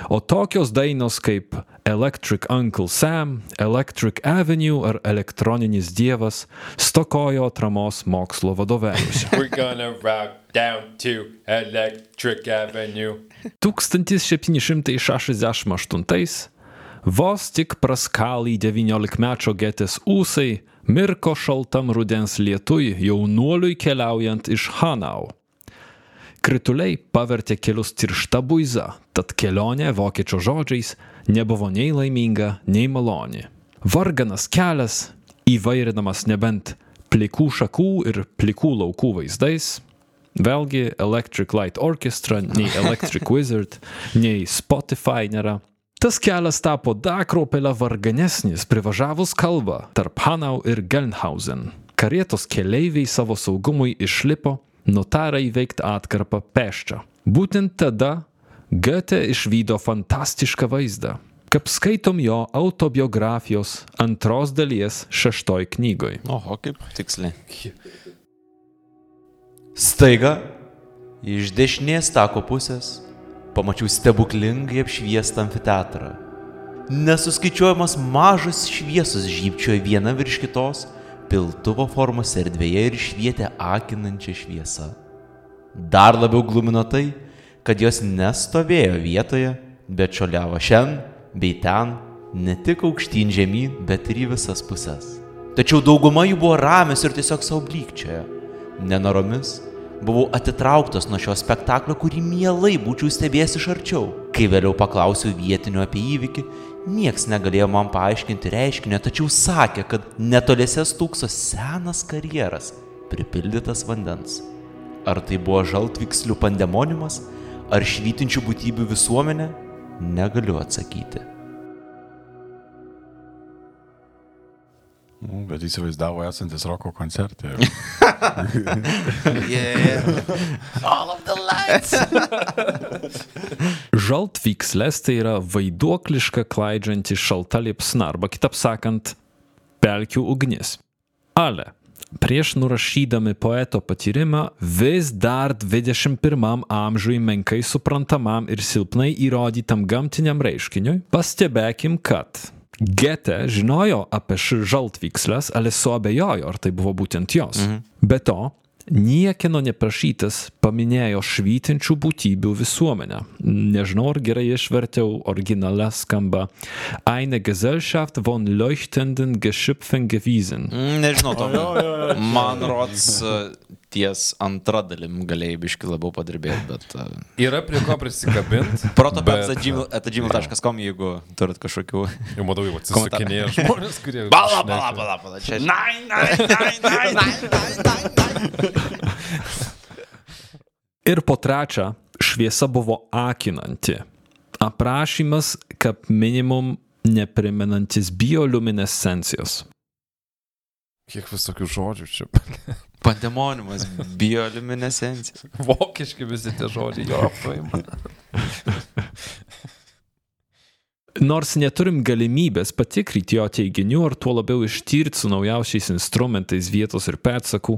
o tokios dainos kaip Electric Uncle Sam, Electric Avenue ar elektroninis dievas stokojo atramos mokslo vadovėliuose. We're gonna rock down to Electric Avenue. 1768 vos tik praskalį 19-mečio getės ūsai mirko šaltam rudens lietui jaunuoliui keliaujant iš Hanau. Krituliai pavertė kelius tiršta buiza, tad kelionė vokiečio žodžiais nebuvo nei laiminga, nei maloni. Varganas kelias, įvairinamas nebent plikų šakų ir plikų laukų vaizdais, vėlgi Electric Light Orchestra, nei Electric Wizard, nei Spotify nėra. Tas kelias tapo dar kropelę varganesnis privažiavus kalbą tarp Hanau ir Gelnhausen. Karietos keleiviai savo saugumui išlipo, nutarė įveikti atkarpą peščią. Būtent tada Goethe išvydo fantastišką vaizdą, kaip skaitom jo autobiografijos antros dalies šeštoj knygoj. Oho, kaip tiksliai. Staiga, iš dešinės tako pusės, pamačiau stebuklingai apšviestą amfiteatrą. Nesuskaičiuojamas mažas šviesos žypčiojo viena virš kitos, piltuvo formos erdvėje ir švietė akinančią šviesą. Dar labiau glumino tai, kad jos nestovėjo vietoje, bet šoliavo šiandien bei ten, ne tik aukštyn žemyn, bet ir į visas puses. Tačiau dauguma jų buvo ramios ir tiesiog savo blykčioje. Nenoromis buvau atitrauktas nuo šio spektaklio, kurį mielai būčiau stebėjęs iš arčiau. Kai vėliau paklausiau vietinių apie įvykį, nieks negalėjo man paaiškinti reiškinio, tačiau sakė, kad netoliese stūkso senas karjeras, pripildytas vandens. Ar tai buvo žaltvikslių pandemoniumas, ar švytinčių būtybių visuomenė, negaliu atsakyti. Nu, bet įsivaizdavo esantis roko koncerte. Žaltvykslės tai yra vaiduokliška klaidžianti šalta liepsna arba kitaip sakant, pelkių ugnis. Ale prieš nurašydami poeto patyrimą vis dar 21 amžiui menkai suprantamam ir silpnai įrodytam gamtiniam reiškiniui, pastebėkim, kad Gete žinojo apie žaltvykslės, ale suabejojo, ar tai buvo būtent jos. Mhm. Be to, niekieno neprašytas paminėjo švytinčių būtybių visuomenę. Nežinau, ar gerai išvertiau, originale skamba Eine Gesellschaft von leuchtenden Geschöpfen gewiesen. Mm, Nežinau, to. Man rods ties antra dalim galėjai biški labiau padirbėti, bet... e, Yra prie ko prisikabinti. Protopets.gmail.com, jeigu turit kažkokių... Jau matau, jau atsisukinėja žmonės, kurie... Pala, šneka. pala, pala, pala, čia. Nein, nein, nein, nein, nein, nein, nein. Ir po trečia, šviesa buvo akinanti. Aprašymas kaip minimum neprimenantis bioluminescencijos. Kiek visokių žodžių čia. Pandemoniumas, bioluminescencija. Vokiški visi tie žodžiai jo paima. Nors neturim galimybės patikrinti jo teiginių ar tuo labiau ištirti su naujausiais instrumentais vietos ir pėdsakų,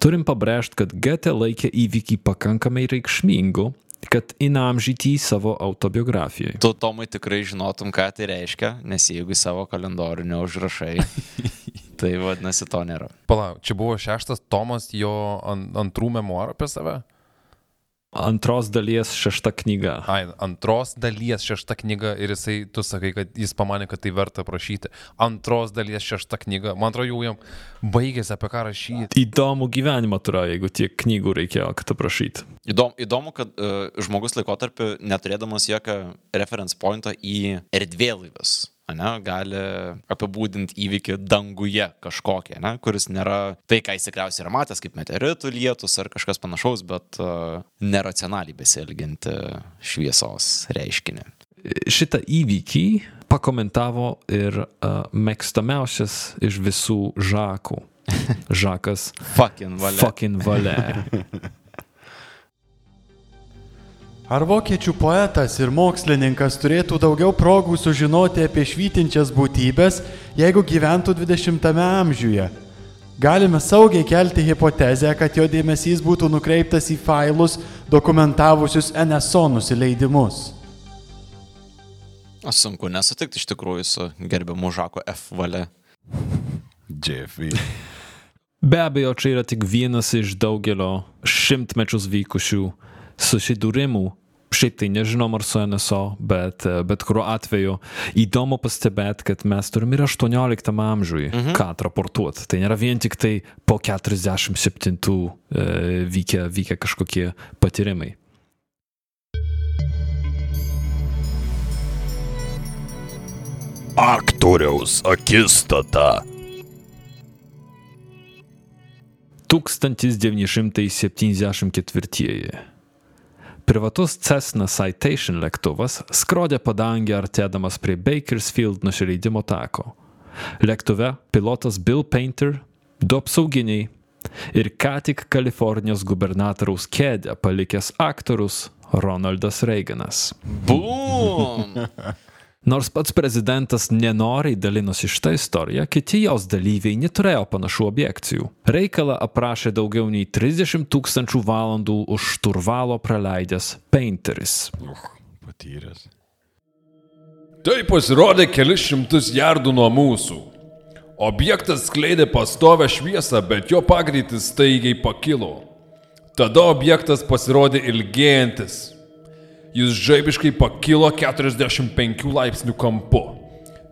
turim pabrėžti, kad Goethe laikė įvykį pakankamai reikšmingu, kad įnamžyti į savo autobiografijoje. Tu, Tomai, tikrai žinotum, ką tai reiškia, nes jeigu į savo kalendorių neužrašai, tai vadinasi, to nėra. Palauk, čia buvo šeštas Tomas jo an, antrų memoarų apie save? Antros dalies šešta knyga. Ai, antros dalies šešta knyga ir jisai, tu sakai, kad jis pamanė, kad tai verta prašyti. Antros dalies šešta knyga. Man atrodo, jau jam baigėsi apie ką rašyti. Įdomų gyvenimą turėjo, jeigu tiek knygų reikėjo, kad aprašyti. Įdomu, įdomu kad uh, žmogus laikotarpiu, neturėdamas jokio reference pointo į erdvėlaivius, ane, gali apibūdinti įvykį danguje kažkokią, ne, kuris nėra tai, ką jis tikriausiai yra matęs kaip meteoritų lietus ar kažkas panašaus, bet uh, neracionaliai besielginti šviesos reiškinį. Šitą įvykį pakomentavo ir uh, mėgstamiausias iš visų žakų. Žakas Fucking valia. fucking valia. Ar vokiečių poetas ir mokslininkas turėtų daugiau progų sužinoti apie švytinčias būtybės, jeigu gyventų 20-ame amžiuje? Galime saugiai kelti hipotezę, kad jo dėmesys būtų nukreiptas į failus dokumentavusius NSO nusileidimus. O sunku nesutikti iš tikrųjų su gerbiamu Žako F. valia. JFV. Be abejo, čia yra tik vienas iš daugelio šimtmečius vykusių susidūrimų. Šiaip tai nežinom ar su NSO, bet e, bet kuriuo atveju įdomu pastebėti, kad mes turim ir 18 amžiui mhm. ką atraportuoti. Tai nėra vien tik tai po 47 e, vykę, vykę kažkokie patyrimai. Aktoriaus akistata. 1974. Privatus Cessna Citation lėktuvas skrodė padangę artėdamas prie Bakersfield nusileidimo tako. Lėktuve pilotas Bill Painter, du apsauginiai ir ką tik Kalifornijos gubernatoriaus kėdę palikęs aktorius Ronaldas Reaganas. Bum! Nors pats prezidentas nenoriai dalinosi šitą istoriją, kiti jos dalyviai neturėjo panašių objekcijų. Reikalą aprašė daugiau nei 30 tūkstančių valandų už šturvalo praleidęs Painteris. Patyręs. Tai pasirodė kelis šimtus jardų nuo mūsų. Objektas skleidė pastovę šviesą, bet jo pagreitis staigiai pakilo. Tada objektas pasirodė ilgėjantis. Jis žaibiškai pakilo 45 laipsnių kampu.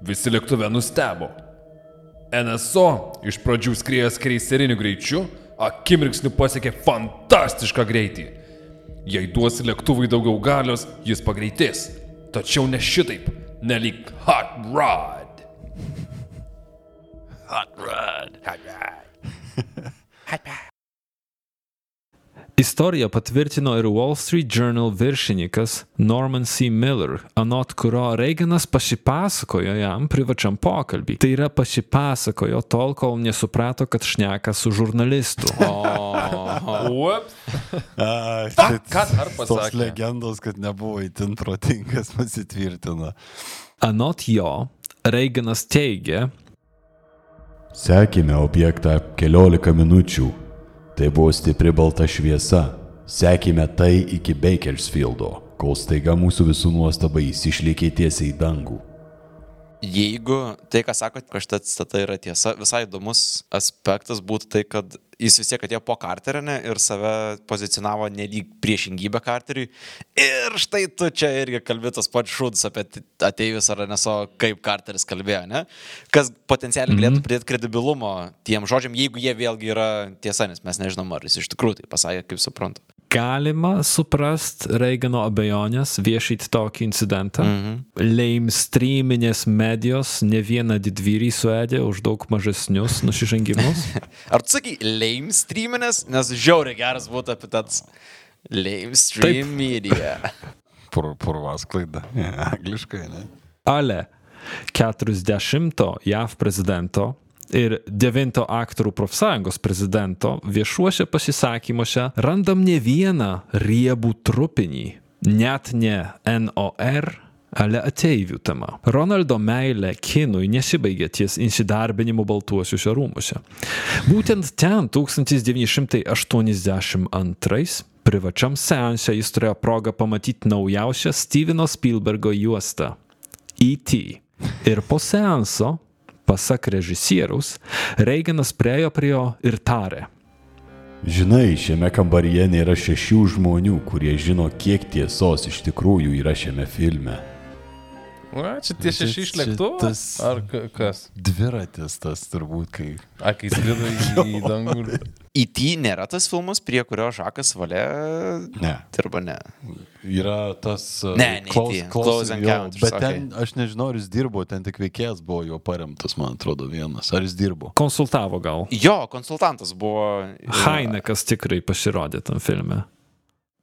Visi lėktuve nustebo. NSO iš pradžių skriejęs kreiseriniu greičiu, akimirksniu pasiekė fantastišką greitį. Jei duosi lėktuvui daugiau galios, jis pagreitės. Tačiau ne šitaip, nelik Hot Rod. Hot rod. Hot rod. Istoriją patvirtino ir Wall Street Journal viršininkas Norman C. Miller, anot kurio Reaganas pasipasakojo jam privačiam pokalbį. Tai yra pasipasakojo tol, kol nesuprato, kad šneka su žurnalistu. A, ką dar Tos pasakė? legendos, kad nebuvo įtin protingas, pasitvirtina. Anot jo, Reaganas teigė, Sekime objektą keliolika minučių. Tai buvo stipri balta šviesa. Sekime tai iki Bakersfieldo, kol staiga mūsų visų nuostaba jis išlėkė tiesiai į dangų. Jeigu tai, ką sakot, kad šitą citata yra tiesa, visai įdomus aspektas būtų tai, kad jis vis tiek atėjo po Carterio ne, ir save pozicionavo nelyg priešingybę Carteriui. Ir štai tu čia irgi kalbėtas pats šūdas apie ateivius ar neso, kaip Carteris kalbėjo, ne? Kas potencialiai Mhm. galėtų pridėti kredibilumo tiem žodžiam, jeigu jie vėlgi yra tiesa, nes mes nežinom, ar jis iš tikrųjų tai pasakė, kaip suprantu. Galima suprast Reagano abejonės viešyti tokį incidentą. Mhm. Lamestreaminės medijos ne vieną didvyrį suėdė už daug mažesnius nusižengimus. Ar tu sakai lame streaminės, nes žiauriai geras būtų apie tas lame stream media. Pur, purvas klaida. Angliškai, ne? Ale 40 JAV prezidento ir 9 aktorių profsąjungos prezidento viešuose pasisakymuose randam ne vieną riebų trupinį, net ne NOR, ale ateivių tema. Ronaldo meilė kinui nesibaigė ties įsidarbinimu Baltuosiuose rūmuose. Būtent ten 1982 privačiam seanse jis turėjo progą pamatyti naujausią Steveno Spielbergo juostą E.T. Ir po seanso, pasak režisieriaus, Reiganas priejo prie jo ir tarė. Žinai, šiame kambaryje nėra šešių žmonių, kurie žino, kiek tiesos iš tikrųjų yra šiame filme. Na, čia tie šeši iš lėktuvo? tas- Ar ka- kas? Dviratis tas turbūt, kai... A, kai skrido į, į dangų. E.T. nėra tas filmas, prie kurio Žakas Valė Ne. dirba, ne. Yra tas... uh, Ne, ne close, close, Close jo, Encounters, Bet ten, aš nežinau, ar jis dirbo, ten tik veikėjas buvo jo paremtas, man atrodo, vienas. Ar jis dirbo? Konsultavo gal. Jo, konsultantas buvo. Hainekas tikrai pasirodė tam filme.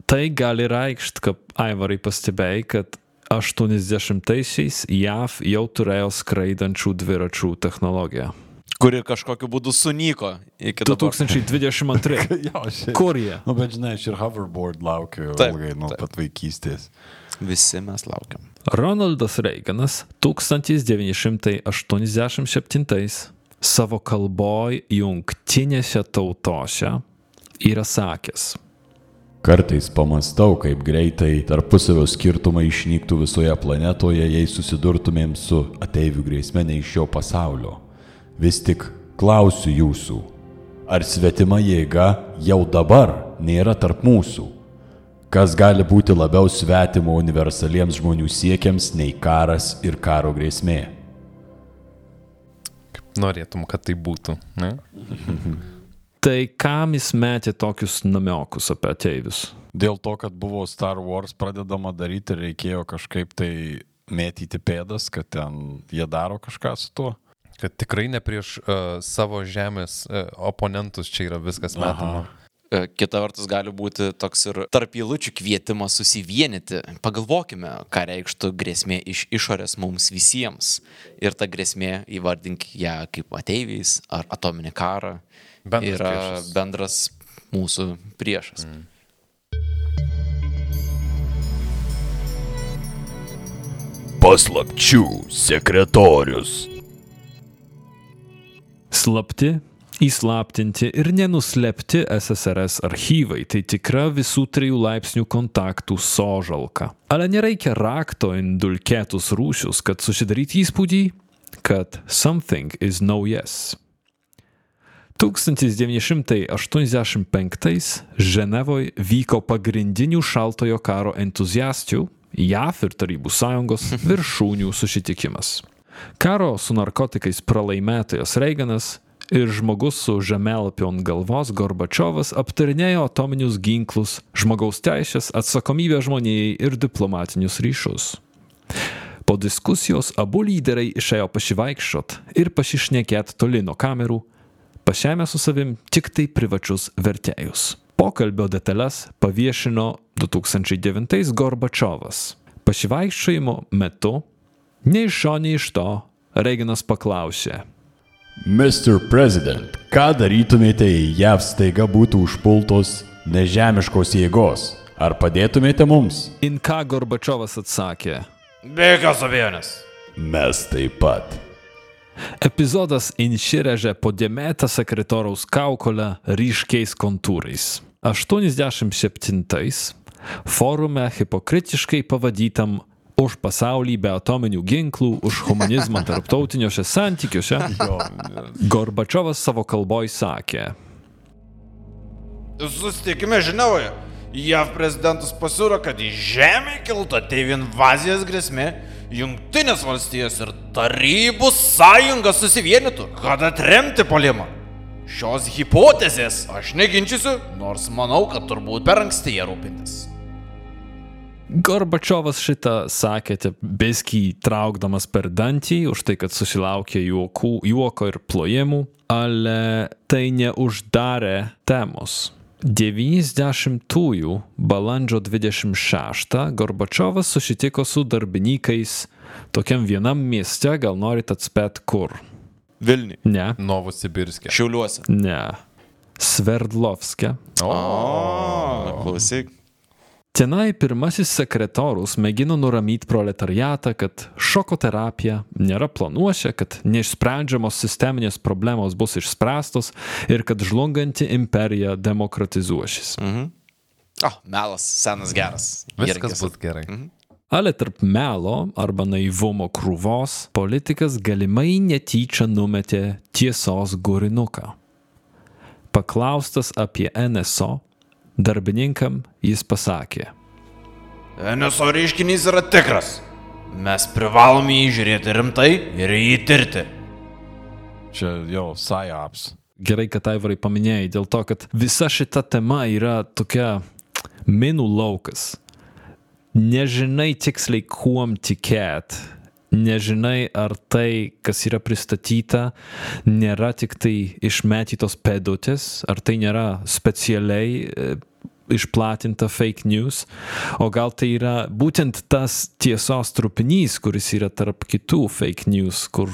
Tai gali reikšti, kad Aivarai pastebėjai, kad 80-aisiais JAV jau turėjo skraidančių dviračių technologiją. Kuri kažkokiu būdu sunyko iki dabar. 2022. jo, šiaip. Kur jie? Nu, bet žinai, aš ir hoverboard laukiu Taip, ilgai nuo pat vaikystės. Visi mes laukiam. Ronaldas Reaganas 1987 savo kalboj jungtinėse tautose yra sakęs. Kartais pamastau, kaip greitai tarpusavio skirtumai išnyktų visoje planetoje, jei susidurtumėm su ateivių grėsme ne iš šio pasaulio. Vis tik klausiu jūsų, ar svetima jėga jau dabar nėra tarp mūsų? Kas gali būti labiau svetimo universaliems žmonių siekiams nei karas ir karo grėsmė? Norėtum, kad tai būtų. Ne? Tai kam jis metė tokius namiokus apie ateivius? Dėl to, kad buvo Star Wars pradedama daryti ir reikėjo kažkaip tai mėtyti pėdas, kad ten jie daro kažką su tuo. Kad tikrai ne prieš uh, savo žemės uh, oponentus čia yra viskas metama. E, Kita vertus gali būti toks ir tarp įlučių kvietimas susivienyti. Pagalvokime, ką reikštų grėsmė iš išorės mums visiems. Ir ta grėsmė, įvardink ją kaip ateiviais ar atominį karą, Bendras yra priešas. bendras mūsų priešas. Mm. Paslapčių sekretorius. Slapti, įslaptinti ir nenuslėpti SSRS archyvai tai tikra visų trijų laipsnių kontaktų sožalka. Ale nereikia rakto in dulkėtus rūšius, kad susidaryti įspūdį, kad something is no yes. 1985 Ženevoje vyko pagrindinių šaltojo karo entuziastų JAF ir Tarybų sąjungos viršūnių susitikimas. Karo su narkotikais pralaimėtojas Reiganas ir žmogus su žemėlapiu ant galvos Gorbačiovas aptarinėjo atominius ginklus, žmogaus teisės, atsakomybę žmonijai ir diplomatinius ryšius. Po diskusijos abu lyderiai išėjo pasivaikščiot ir pasišnekėt toli nuo kamerų, pašėmė su savim tik tai privačius vertėjus. Pokalbio detalės paviešino 2009 Gorbačiovas. Pasivaikščiojimo metu, nei iš šio, nei iš to, Reiganas paklausė. Mr. President, ką darytumėte, jei JAV staiga būtų užpultos nežemiškos jėgos? Ar padėtumėte mums? In ką Gorbačiovas atsakė? Be jokios abejonės. Mes taip pat. Epizodas inširėžė po dėmėtą sekretoriaus kaukolę ryškiais kontūrais. 87-ais forume hipokritiškai pavadytam už pasaulį be atominių ginklų, už humanizmą tarptautiniuose santykiuose, Gorbačiovas savo kalboj sakė. Susitikime Ženevoje. JAV prezidentas pasiūlė, kad į žemę kiltų ateivių invazijos grėsmė, Junktinės valstijos ir Tarybų sąjunga susivienytų, kad atremti polimą. Šios hipotezės aš neginčysiu, nors manau, kad turbūt per anksti ją rūpintis. Gorbačiovas šitą sakėte beskį traukdamas per dantį už tai, kad susilaukė juokų, juoko ir plojimų, ale tai neuždarė temos. 90-ųjų balandžio 26 Gorbačiovas susitiko su darbininkais tokiam vienam mieste, gal norit atspėt kur? Vilniui. Ne, Novosibirskė. Šiauliuose. ne. Sverdlovske. O, klausyk. Tenai pirmasis sekretorius mėgino nuramyti proletariatą, kad šoko terapija nėra planuose, kad neišsprendžiamos sisteminės problemos bus išspręstos ir kad žlunganti imperija demokratizuošis. Mhm. O, melas, senas geras. Viskas bus gerai. Ale tarp melo arba naivumo krūvos politikas galimai netyčia numetė tiesos gurinuką. Paklaustas apie NSO, darbininkam jis pasakė. NSO reiškinys yra tikras. Mes privalome jį žiūrėti rimtai ir jį tirti. Čia jau SIOPS. Gerai, kad Aivarai paminėjai, dėl to, kad visa šita tema yra tokia minų laukas. Nežinai tiksliai, kuom tikėt. Nežinai, ar tai, kas yra pristatyta, nėra tik tai išmetytos pedutės, ar tai nėra specialiai e, išplatinta fake news, o gal tai yra būtent tas tiesos trupinys, kuris yra tarp kitų fake news, kur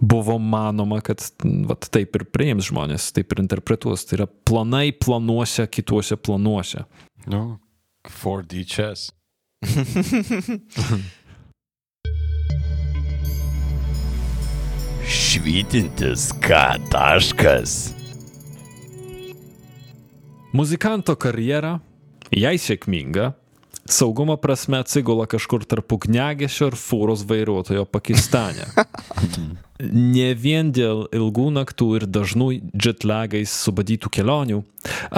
buvo manoma, kad n, vat, taip ir priims žmonės, taip ir interpretuos. Tai yra planai planuose, kituose planuose. Nu, 4D chess. Švytintis K taškas. Muzikanto karjera Jei sėkminga, saugumo prasme atsigula kažkur tarp ugnegešio ir fūros vairuotojo Pakistane. Ne vien dėl ilgų naktų ir dažnų jetlagais subadytų kelionių,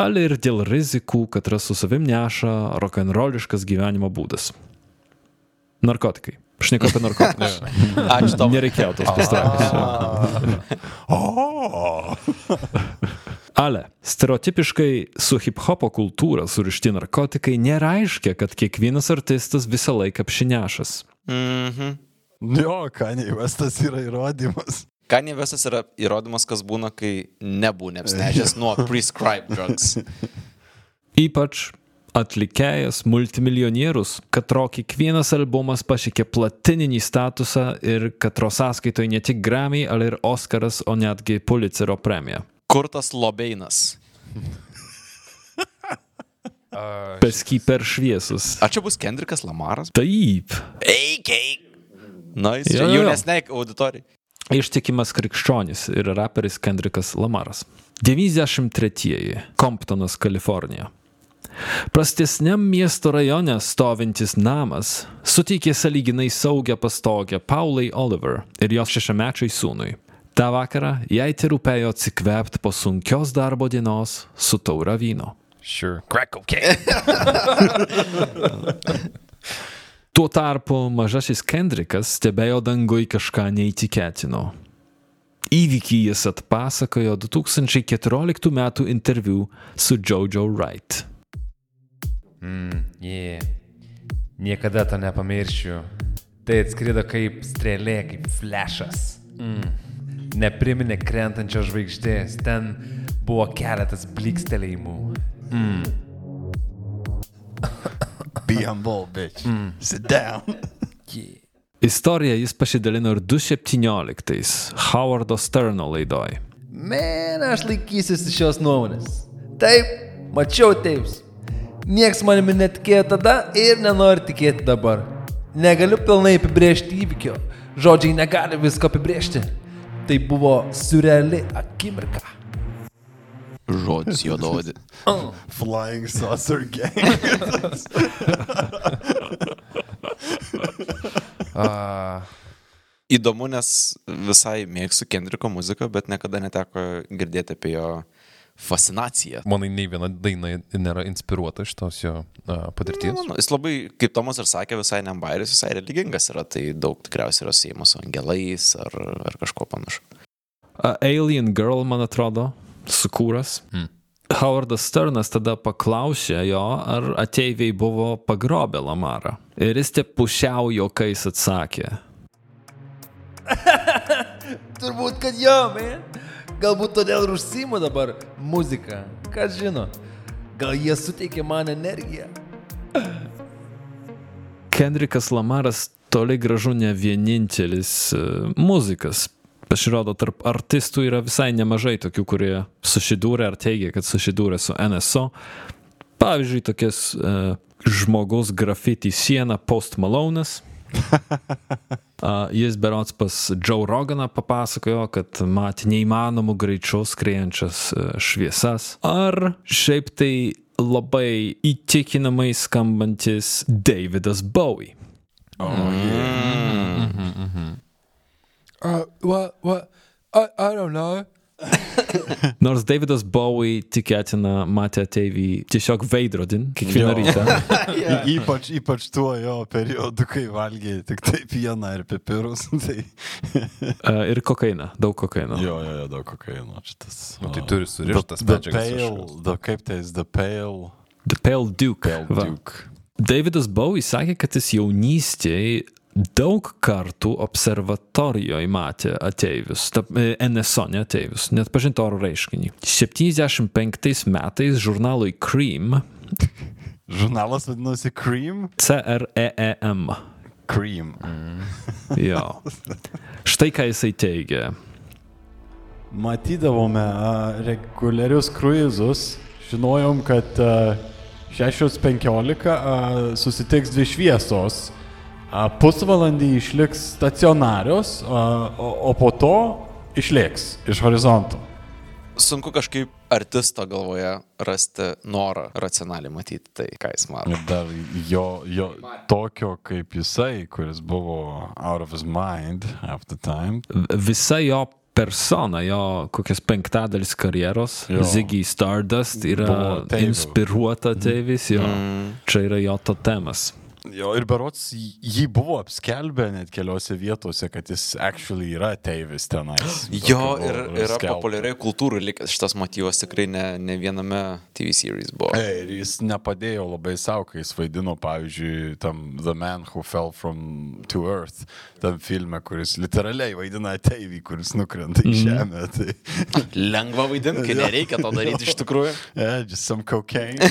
ale ir dėl rizikų, kad su savim neša rock'n'rolliškas gyvenimo būdas. Narkotikai. Šneku apie narkotikus. Ačiū tau. Nereikėjo tos pastraipos. Ale stereotipiškai su hip-hopo kultūra surišti narkotikai nereiškia, kad kiekvienas artistas visą laiką apšinešas. Mhm. Jo, Kanye Westas yra įrodymas. Kanye Westas yra įrodymas, kas būna, kai nebūna apsnežęs nuo prescribed drugs. Ypač atlikėjas, multimilionierius, katro kiekvienas albumas pasiekė platininį statusą ir katro sąskaitoje ne tik Grammy, ale ir Oscaras, o netgi Pulitzerio premija. Kurtas Lobeinas. Pesky per šviesus. Ar čia bus Kendrikas Lamaras? Taip. Eikiai. Na, jis jo. jaunesnei auditorijai. Ištikimas krikščionis ir raperis Kendrikas Lamaras. 93. Comptonas, Kalifornija. Prastesniam miesto rajone stovintis namas suteikė saliginai saugią pastogę Paulai Oliver ir jos šešiamečiai sūnui. Ta vakarą jai terūpėjo atsikvėpti po sunkios darbo dienos su taura vyno. Sure. Crack cocaine. Tuo tarpu mažasis Kendrikas stebėjo dangui kažką neįtikėtino. Įvykį jis atpasakojo 2014 m. interviu su Jojo Wright. Yeah. Niekada to nepamiršiu. Tai atskrido kaip strėlė, kaip flešas. Mm. Nepriminė krentančios žvaigždės, ten buvo keletas blikstelėjimų. Be humble, bitch. Sit down. Istoriją jis pasidalino ir 2017 Howardo Sterno laidoj. Men, aš laikysiuosi šios nuomonės. Taip, mačiau teips. Niekas manimi netikėjo tada ir nenori tikėti dabar. Negaliu pilnai apibrėžti įvykio. Žodžiai negali visko apibrėžti. Tai buvo surreali akimirka. Žodis juododi. Flying saucer gang. Įdomu, nes visai mėgstu Kendriko muziką, bet niekada neteko girdėti apie jo fascinaciją. Manai, nei viena daina nėra inspiruota šitos jo uh, patirties. Nu, jis labai, kaip Tomas ir sakė, visai nembairis, visai religingas yra, tai daug tikriausiai yra siejamas su angelais ar, ar kažkuo panašu. A Alien Girl, man atrodo, sukūras. Mm. Howardas Sternas tada paklausė jo, ar ateiviai buvo pagrobę Lamarą. Ir jis te pusiau jokais atsakė. Turbūt, kad jo, man. Galbūt todėl ir užsimu dabar muziką. Kas žino. Gal jie suteikė man energiją. Kendrikas Lamaras toli gražu ne vienintelis uh, muzikas. Pasirodo, tarp artistų yra visai nemažai tokių, kurie susidūrė ar teigia, kad susidūrė su NSO. Pavyzdžiui, tokias uh, žmogus grafiti sieną Post Malonas. Uh, jis berots pas Joe Roganą papasakojo, kad matė neįmanomų greičių skriejančias uh, šviesas. Ar šiaip tai labai įtikinamai skambantis Davidas Bowie. Uh, what, what? I, I don't know. Nors Davidas Bowie tikėtina matė ateivį tiesiog veidrodin kiekvieną rytą. Y- Ypač, ypač tuo jo periodu, kai valgė tik tai pieną ir pipirus. Tai... Uh, ir kokainą, daug kokaino. Jo, jo, jo, daug kokaino. Šitas. Nu, tai o, turi surištas medžiagas pale, kažkokias. the, Kaip tai jis, the pale, The Pale Duke. pale Va. duke. Davidas Bowie sakė, kad jis jaunystėje daug kartų observatorijoje matė ateivius, e, NSO, ne ateivius, net pažinti oro reiškinį. 75 metais žurnalui Cream, Žurnalas vadinosi Cream. C-R-E-E-M. Cream. Jo. Štai ką jisai teigia. Matydavome a, reguliarius kruizus, žinojom, kad a, 6.15 a, susitiks dvi šviesos, pusvalandį išliks stacionarios, a, o, o po to išlėks iš horizonto. Sunku kažkaip artisto galvoje rasti norą racionaliai matyti tai, ką jis mato. Ir dar jo, jo tokio kaip jisai, kuris buvo out of his mind half the time. Visa jo persona, jo kokias penktadalis karjeros, Jo. Ziggy Stardust yra inspiruota Teivis, jo. Čia yra jo totemas. Jo, ir berots jį buvo apskelbę net keliose vietose, kad jis actually yra teivis tenais. Jo, ir yra skelbta. populiariai kultūrai likęs šitas motyvas tikrai ne, ne viename TV series buvo. Ei, Ir jis nepadėjo labai savo, kai jis vaidino, pavyzdžiui, tam The Man Who Fell From to Earth, tam filme, kuris literaliai vaidina ateivį, kuris nukrenta į žemę. Tai, Lengva vaidinti, kai nereikia to daryti iš tikrųjų. yeah, just some cocaine.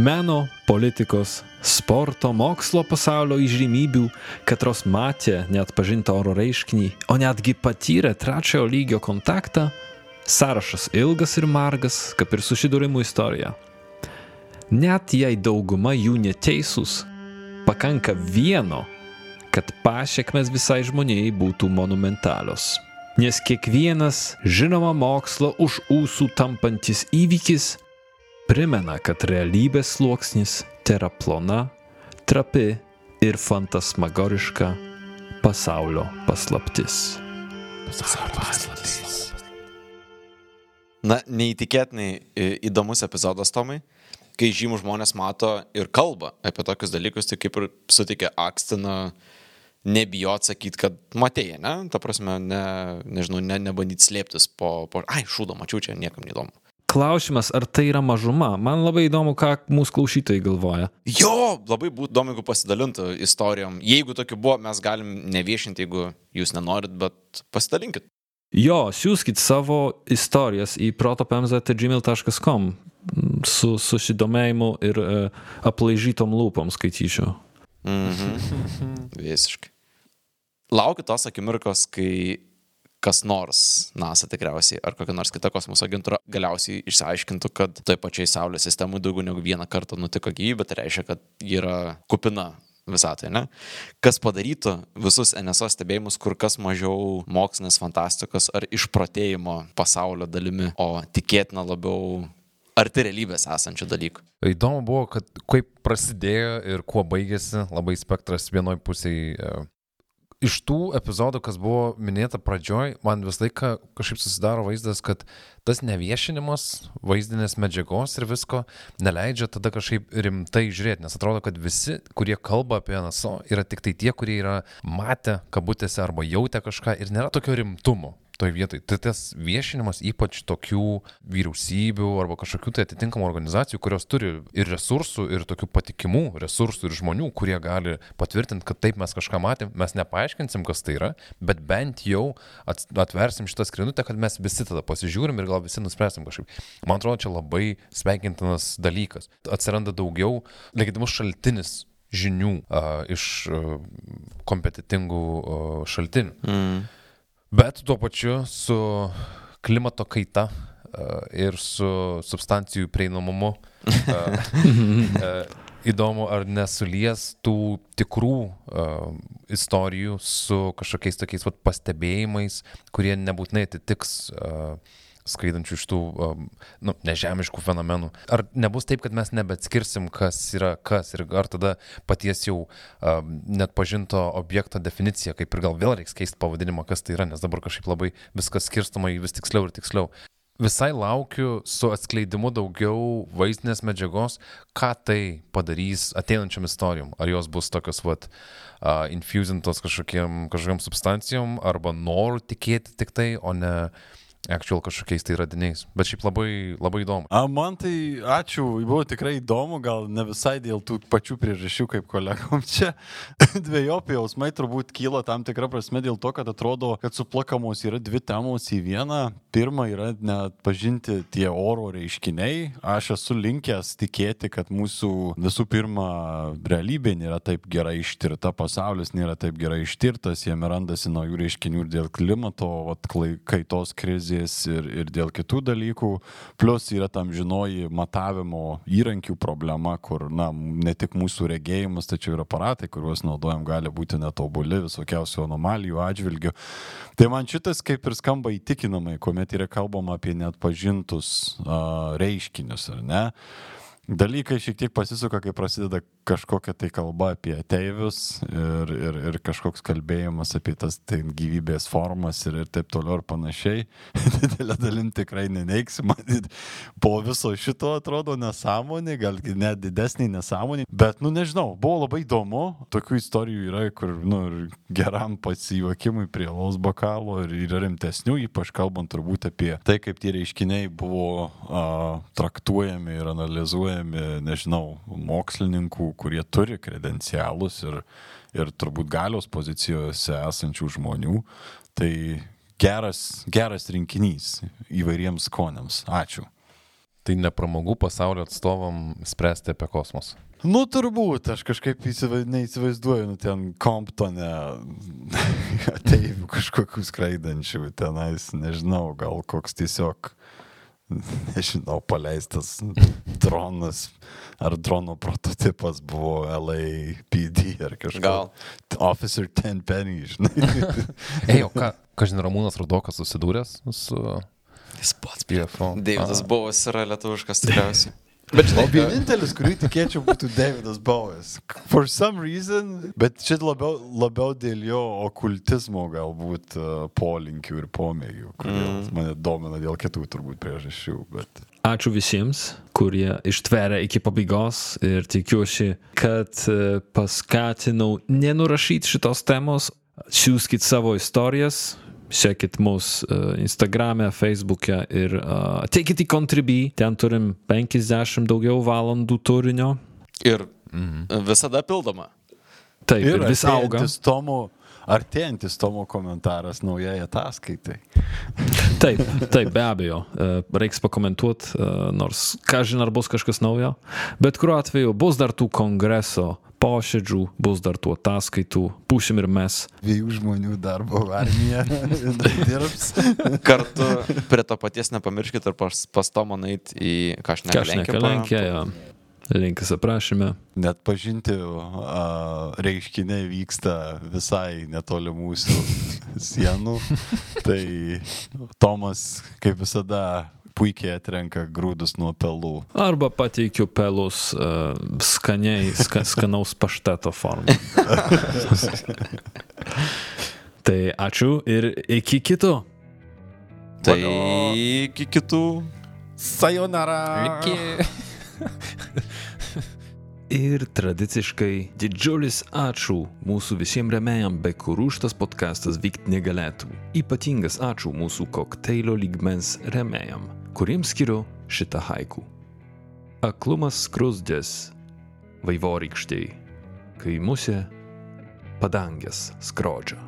Meno, politikos, sporto, mokslo pasaulio įžymybių, katros matė net pažintą oro reiškinį, o netgi patyrė trečiojo lygio kontaktą, sąrašas ilgas ir margas, kaip ir susidūrimų istorija. Net jei dauguma jų neteisūs, pakanka vieno, kad pasiekmes visai žmonijai būtų monumentalios. Nes kiekvienas žinoma mokslo už ūsų tampantis įvykis primena, kad realybės sluoksnis yra plona, trapi ir fantasmagoriška pasaulio paslaptis. Na, neįtikėtinai į- įdomus epizodas Tomai, kai žymų žmonės mato ir kalba apie tokius dalykus, tai kaip ir sutikė Akstiną nebijot sakyti, kad matėjai, ne? Ta prasme, ne, nežinau, ne, nebandyti slėptis po, po... Ai, šūdo, mačiau čia, niekam neįdomu. Klausimas, ar tai yra mažuma? Man labai įdomu, ką mūsų klausytojai galvoja. Jo, labai būtų įdomu, jeigu pasidalintų istorijom. Jeigu tokių buvo, mes galim neviešinti, jeigu jūs nenorit, bet pasidalinkit. Jo, siūskit savo istorijas į protopemza.gmail.com su susidomėjimu ir e, aplaižytom lūpom skaityčiau. Mhm. Visiškai. Laukiu tos akimirkos, kai kas nors, NASA tikriausiai, ar kokia nors kita kosmoso agentūra galiausiai išsiaiškintų, kad toj pačiai Saulės sistemui daugiau negu vieną kartą nutiko gyvybė, tai reiškia, kad ji yra kupina visatoje, ne? Kas padarytų visus NSO stebėjimus kur kas mažiau mokslinės fantastikos ar išprotėjimo pasaulio dalimi, o tikėtina labiau arti realybės esančių dalykų. Įdomu buvo, kad kaip prasidėjo ir kuo baigėsi, labai spektras vienoj pusėje. Iš tų epizodų, kas buvo minėta pradžioj, man visą laiką kažkaip susidaro vaizdas, kad tas neviešinimas vaizdinės medžiagos ir visko neleidžia tada kažkaip rimtai žiūrėti, nes atrodo, kad visi, kurie kalba apie NSO, yra tik tai tie, kurie yra matę kabutėse arba jautę kažką ir nėra tokio rimtumo toj vietoj. Tai tas viešinimas ypač tokių vyriausybių arba kažkokių tai atitinkamų organizacijų, kurios turi ir resursų, ir tokių patikimų resursų, ir žmonių, kurie gali patvirtinti, kad taip mes kažką matėm, mes nepaaiškinsim, kas tai yra, bet bent jau atversim šitą skrinutę, kad mes visi tada pasižiūrim ir gal visi nuspręsim kažkaip. Man atrodo, čia labai sveikintinas dalykas. Atsiranda daugiau legitimus šaltinis žinių uh, iš uh, kompetitingų uh, šaltinių. Mm. Bet tuo pačiu su klimato kaita uh, ir su substancijų prieinamumu uh, uh, įdomu, ar nesulies tų tikrų uh, istorijų su kažkokiais tokiais vat, pastebėjimais, kurie nebūtinai atitiks uh, skraidančių iš tų um, nu, nežemiškų fenomenų. Ar nebus taip, kad mes nebeatskirsim, kas yra kas ir ar tada paties jau um, net pažinto objekto definicija, kaip ir gal vėl reiks keisti pavadinimą, kas tai yra, nes dabar kažkaip labai viskas skirstama į vis tiksliau ir tiksliau. Visai laukiu su atskleidimu daugiau vaizdinės medžiagos, ką tai padarys ateinančiam istorijom. Ar jos bus tokios, vat, uh, infusintos kažkokiam, kažkokiam substancijom, arba noru tikėti tik tai, o ne actual kažkokiais tai radiniais. Bet šiaip labai, labai įdomu. A, man tai ačiū, buvo tikrai įdomu, gal ne visai dėl tų pačių priežasčių kaip kolegom čia. Dviejopi jausmai turbūt kyla tam tikrą prasme dėl to, kad atrodo, kad suplakamos yra dvi temos į vieną. Pirma yra net pažinti tie oro reiškiniai. Aš esu linkęs tikėti, kad mūsų visų pirma realybė nėra taip gerai ištirta, pasaulis nėra taip gerai ištirtas, jame randasi naujų reiškinių ir dėl klimato vat, kaitos krizės prognozės ir, ir dėl kitų dalykų. Plus yra tam žinoji matavimo įrankių problema, kur, na, ne tik mūsų regėjimas, tačiau ir aparatai, kuriuos naudojam, gali būti netobuli visokiausių anomalijų atžvilgių. Tai man šitas kaip ir skamba įtikinamai, kuomet yra kalbama apie net pažintus uh, reiškinius, ar ne? Dalykai šiek tiek pasisuka, kai prasideda kažkokia tai kalba apie ateivius ir, ir, ir kažkoks kalbėjimas apie tas tai gyvybės formas ir, ir taip toliau ir panašiai. Didelė dalim tikrai neneiksi, man po viso šito atrodo nesąmonė, gal net didesnė nesąmonė, bet, nu nežinau, buvo labai įdomu, tokių istorijų yra, kur, nu, geram pasijuokimui prie laus bokalo ir yra rimtesnių, ypač kalbant turbūt apie tai, kaip tie reiškiniai buvo a, traktuojami ir analizuojami, nežinau, mokslininkų, kurie turi kredencialus ir, ir turbūt galios pozicijose esančių žmonių. Tai geras, geras rinkinys įvairiems skoniams. Ačiū. Tai ne pramogų pasaulio atstovam spręsti apie kosmosą. Nu, turbūt, aš kažkaip įsiva, neįsivaizduoju, nu, ten Comptone ateivių kažkokių skraidančių tenais, nežinau, gal koks tiesiog nežinau, paleistas dronas ar drono prototipas buvo LAPD ar kažkas. Gal. Officer 10 penny, žinai. Ei, o ką, kažin Ramūnas Rudokas susidūręs su Jis pats. PFO? Deividas Bovas yra lietuviškas tikriausiai. Bet žinai, vienintelis, kurį tikėčiau, būtų Davidas Bowie. For some reason, bet čia labiau, labiau dėl jo okultizmo galbūt uh, polinkių ir pomėgių, kurie mm. mane domina dėl kitų turbūt priežasčių. Bet... Ačiū visiems, kurie ištveria iki pabaigos ir tikiuosi, kad e, paskatinau nenurašyti šitos temos. Siūskit savo istorijas, sekit mus uh, Instagram'e, Facebook'e ir uh, ateikit į Contribui, ten turim 50 daugiau valandų turinio. ir visada pildoma. Taip, ir, ir vis auga. artėjantis Tomo, artėjantis Tomo komentaras naujai ataskaitai. Taip, taip, be abejo, e, reiks pakomentuoti, nors ką žin, ar bus kažkas naujo. Bet kuriuo atveju bus dar tų kongreso posėdžių, bus dar tų ataskaitų, pušim ir mes. Dviejų žmonių darbo armija dirbs. Kartu prie to paties nepamirškit ir pas, pas Tomą nait į Kažneką Kažneką Lenkiją. Linkas aprašyme. Net pažinti a, reiškiniai vyksta visai netoli mūsų sienų. Tai Tomas, kaip visada, puikiai atrenka grūdus nuo pelų. Arba pateikiu pelus uh, skaniai, ska, skanaus pašteto formą. tai ačiū ir iki kito. Tai iki kitų. Sayonara. Ir tradiciškai didžiulis ačiū mūsų visiems remėjam, be kurių šitas podcastas vykti negalėtų. Ypatingas ačiū mūsų kokteilio lygmens remėjam, kuriems skiriu šitą haiku. Aklumas skrusdės, vaivorykštėj, kai musė padangės skrodžia.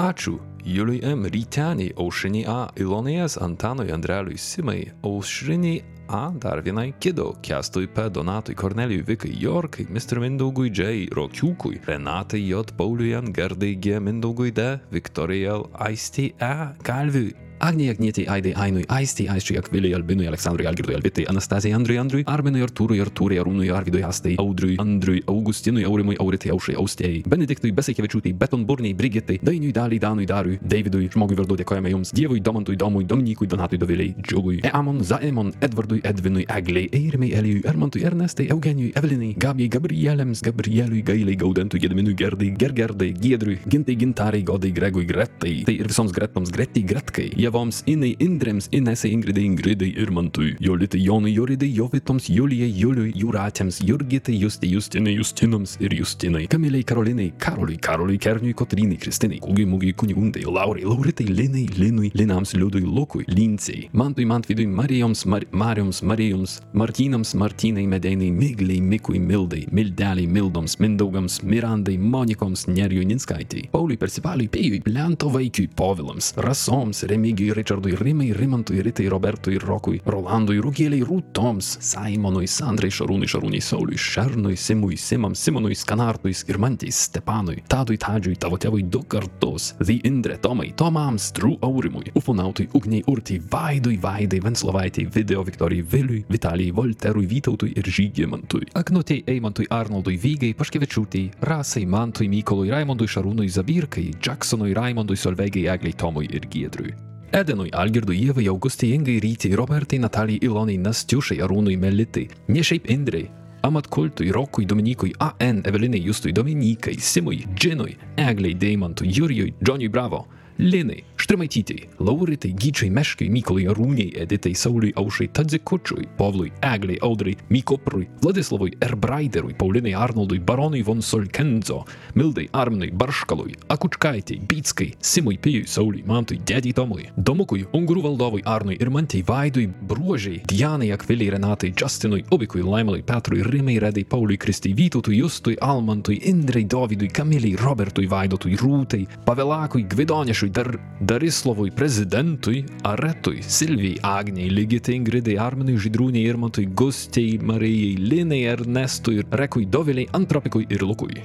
Ačiū Juliui M. Ryteniai, Aušriniai A. Ilonai S. Antanui Andreliui Simai, Aušriniai A. Dar vienai Kido, Kestui P. Donatui Kornelijui Vikai Jorkai, Mr. Mindaugui J. Rokiukui, Renatai J. Pauliui N. Gardai G. Mindaugui D. Viktorijai L. Aistei E. Galviui. Agnijai Agnietei Aidai Ainui Aistei Aisčiai Akviliai Albinui Aleksandrui Algirdui Alvitai Anastazijai Andriui Andriui Arminui Artūrui Artūrai Arūnui Arvidui Astai Audriui Andriui Augustinui Aurimui Auritai Aušai Austėjai Benediktui Besaikevičiūtai Betonburniai Brigitai Dainiui Daliai Danui Dariui Davidui Žmogui vardu dėkojame Jums Dievui Domantui Domui Dominykui Donatui Doviliai Džiugui Eamon Zaemon Edvardui Edvinui Egliai Eirimai Elijui Ermantui Ernestai Eugenijui Evelinai Gabijai Gabrielėms Gabrieliui Gailiai Gaudentui Gediminui Gerdai Gergerdai Giedriui Gintai Gintarai Godai Gregui Gretai Tai ir visoms Gretoms Gretai Gretkai Jevoms Inai Indrėms Inesai Ingridai Ingridai Irmantui Jolitai Jonui Joridai Jovitoms Julijai Juliui Jūratėms Jurgitai Justai Justinai Justinams ir Justinai Kamiliai Karolinai Karoliui Karoliui Kerniui Kotrinai Kristinai Kūgiai Mūgiai Kunigundai Laurai Lauritai Linai Linui Linams Liudui Lukui Lincei Mantui Mantvidui Marijoms Mar Marijoms Marijoms Martynams Martynai Medeinai Migliai Mikui Mildai Mildeliai Mildoms Mindaugams Mirandai Monikoms Nerijui Ninskaitai Pauliui Persivaliui Pėjui Lento vaikiui Povilams Rasoms Remigijui Richardui Rimai Rimantui Ritai Robertui Rokui Rolandui Rūgėliai Rūtoms Simonui Sandrai Šarūnui Šarūnai Sauliui Šernui Simui Simams Simonui Skanartui Skirmantei Stepanui Tadui Tadžiui tavo tėvui du kartus The Indre Tomai, Tomams, True Aurimui, Ufonautui, Ugniai Urtai, Vaidui, Vaidai, Venslovaitei, Video Viktorijai Viliui, Vitalijai Volterui, Vytautui ir Žygimantui. Aknutei Eimantui Arnoldui Vygai, Paškevičiūtei, Rasai, Mantui, Mykolui, Raimondui, Šarūnui Zabirkai, Jacksonui, Raimondui, Solveigai, Egliai, Tomui ir Giedriui. Edenui, Algirdui, Ievai, Augustai, Ingai, Rytį, Robertai, Natalijai, Ilonai, Nastiušai, Arūnui, Melitai, ne šiaip Indrei, Amatkultui, Rokui, Dominikui, AN, Evelinai, Justui, Dominikai, Simui, Džinui, Egliai, Deimantui, Jurijui, Džoniui Bravo, Linai, Štrimaitytei, Lauritai, Gyčiai, Meškai, Mykolai, Arūniai, Editai, Sauliui, Aušai, Tadzikučiui, Povlui, Egliai, Audrai, Mykoprui, Vladislavui, Erbraiderui, Paulinai, Arnoldui, Baronui von Solkenzo, Mildai, Arminui, Barškalui, Akučkaitei, Bytskai, Simui, Pijui, Sauliui, Mantui, Dėdį Tomui, Domukui, Ungurų valdovui Arnui ir Mantei, Vaidui, Bruožiai, Dianai, Akviliai, Renatai, Justinui, Ubikui, Laimalui, Petrui, Rimai, Redai, Pauliui, Kristai, Vytautui, Justui, Almantui, Indrei, Dovydui, Kamiliai, Robertui, Vaidotui, Rūtai, Pavelakui, Gvidonišui, Dar, Darislavui, Prezidentui, Aretui, Silvijai, Agniai, Ligitai, Ingridai, Arminui, Žydrūniai, Irmantui, Gustei, Marijai, Linai, Ernestui, Rekui, Doviliai, Antropikui ir Lukui.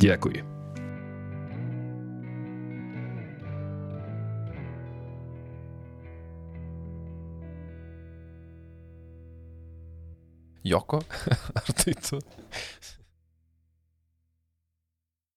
Dėkui. Joko? Ar tai tu?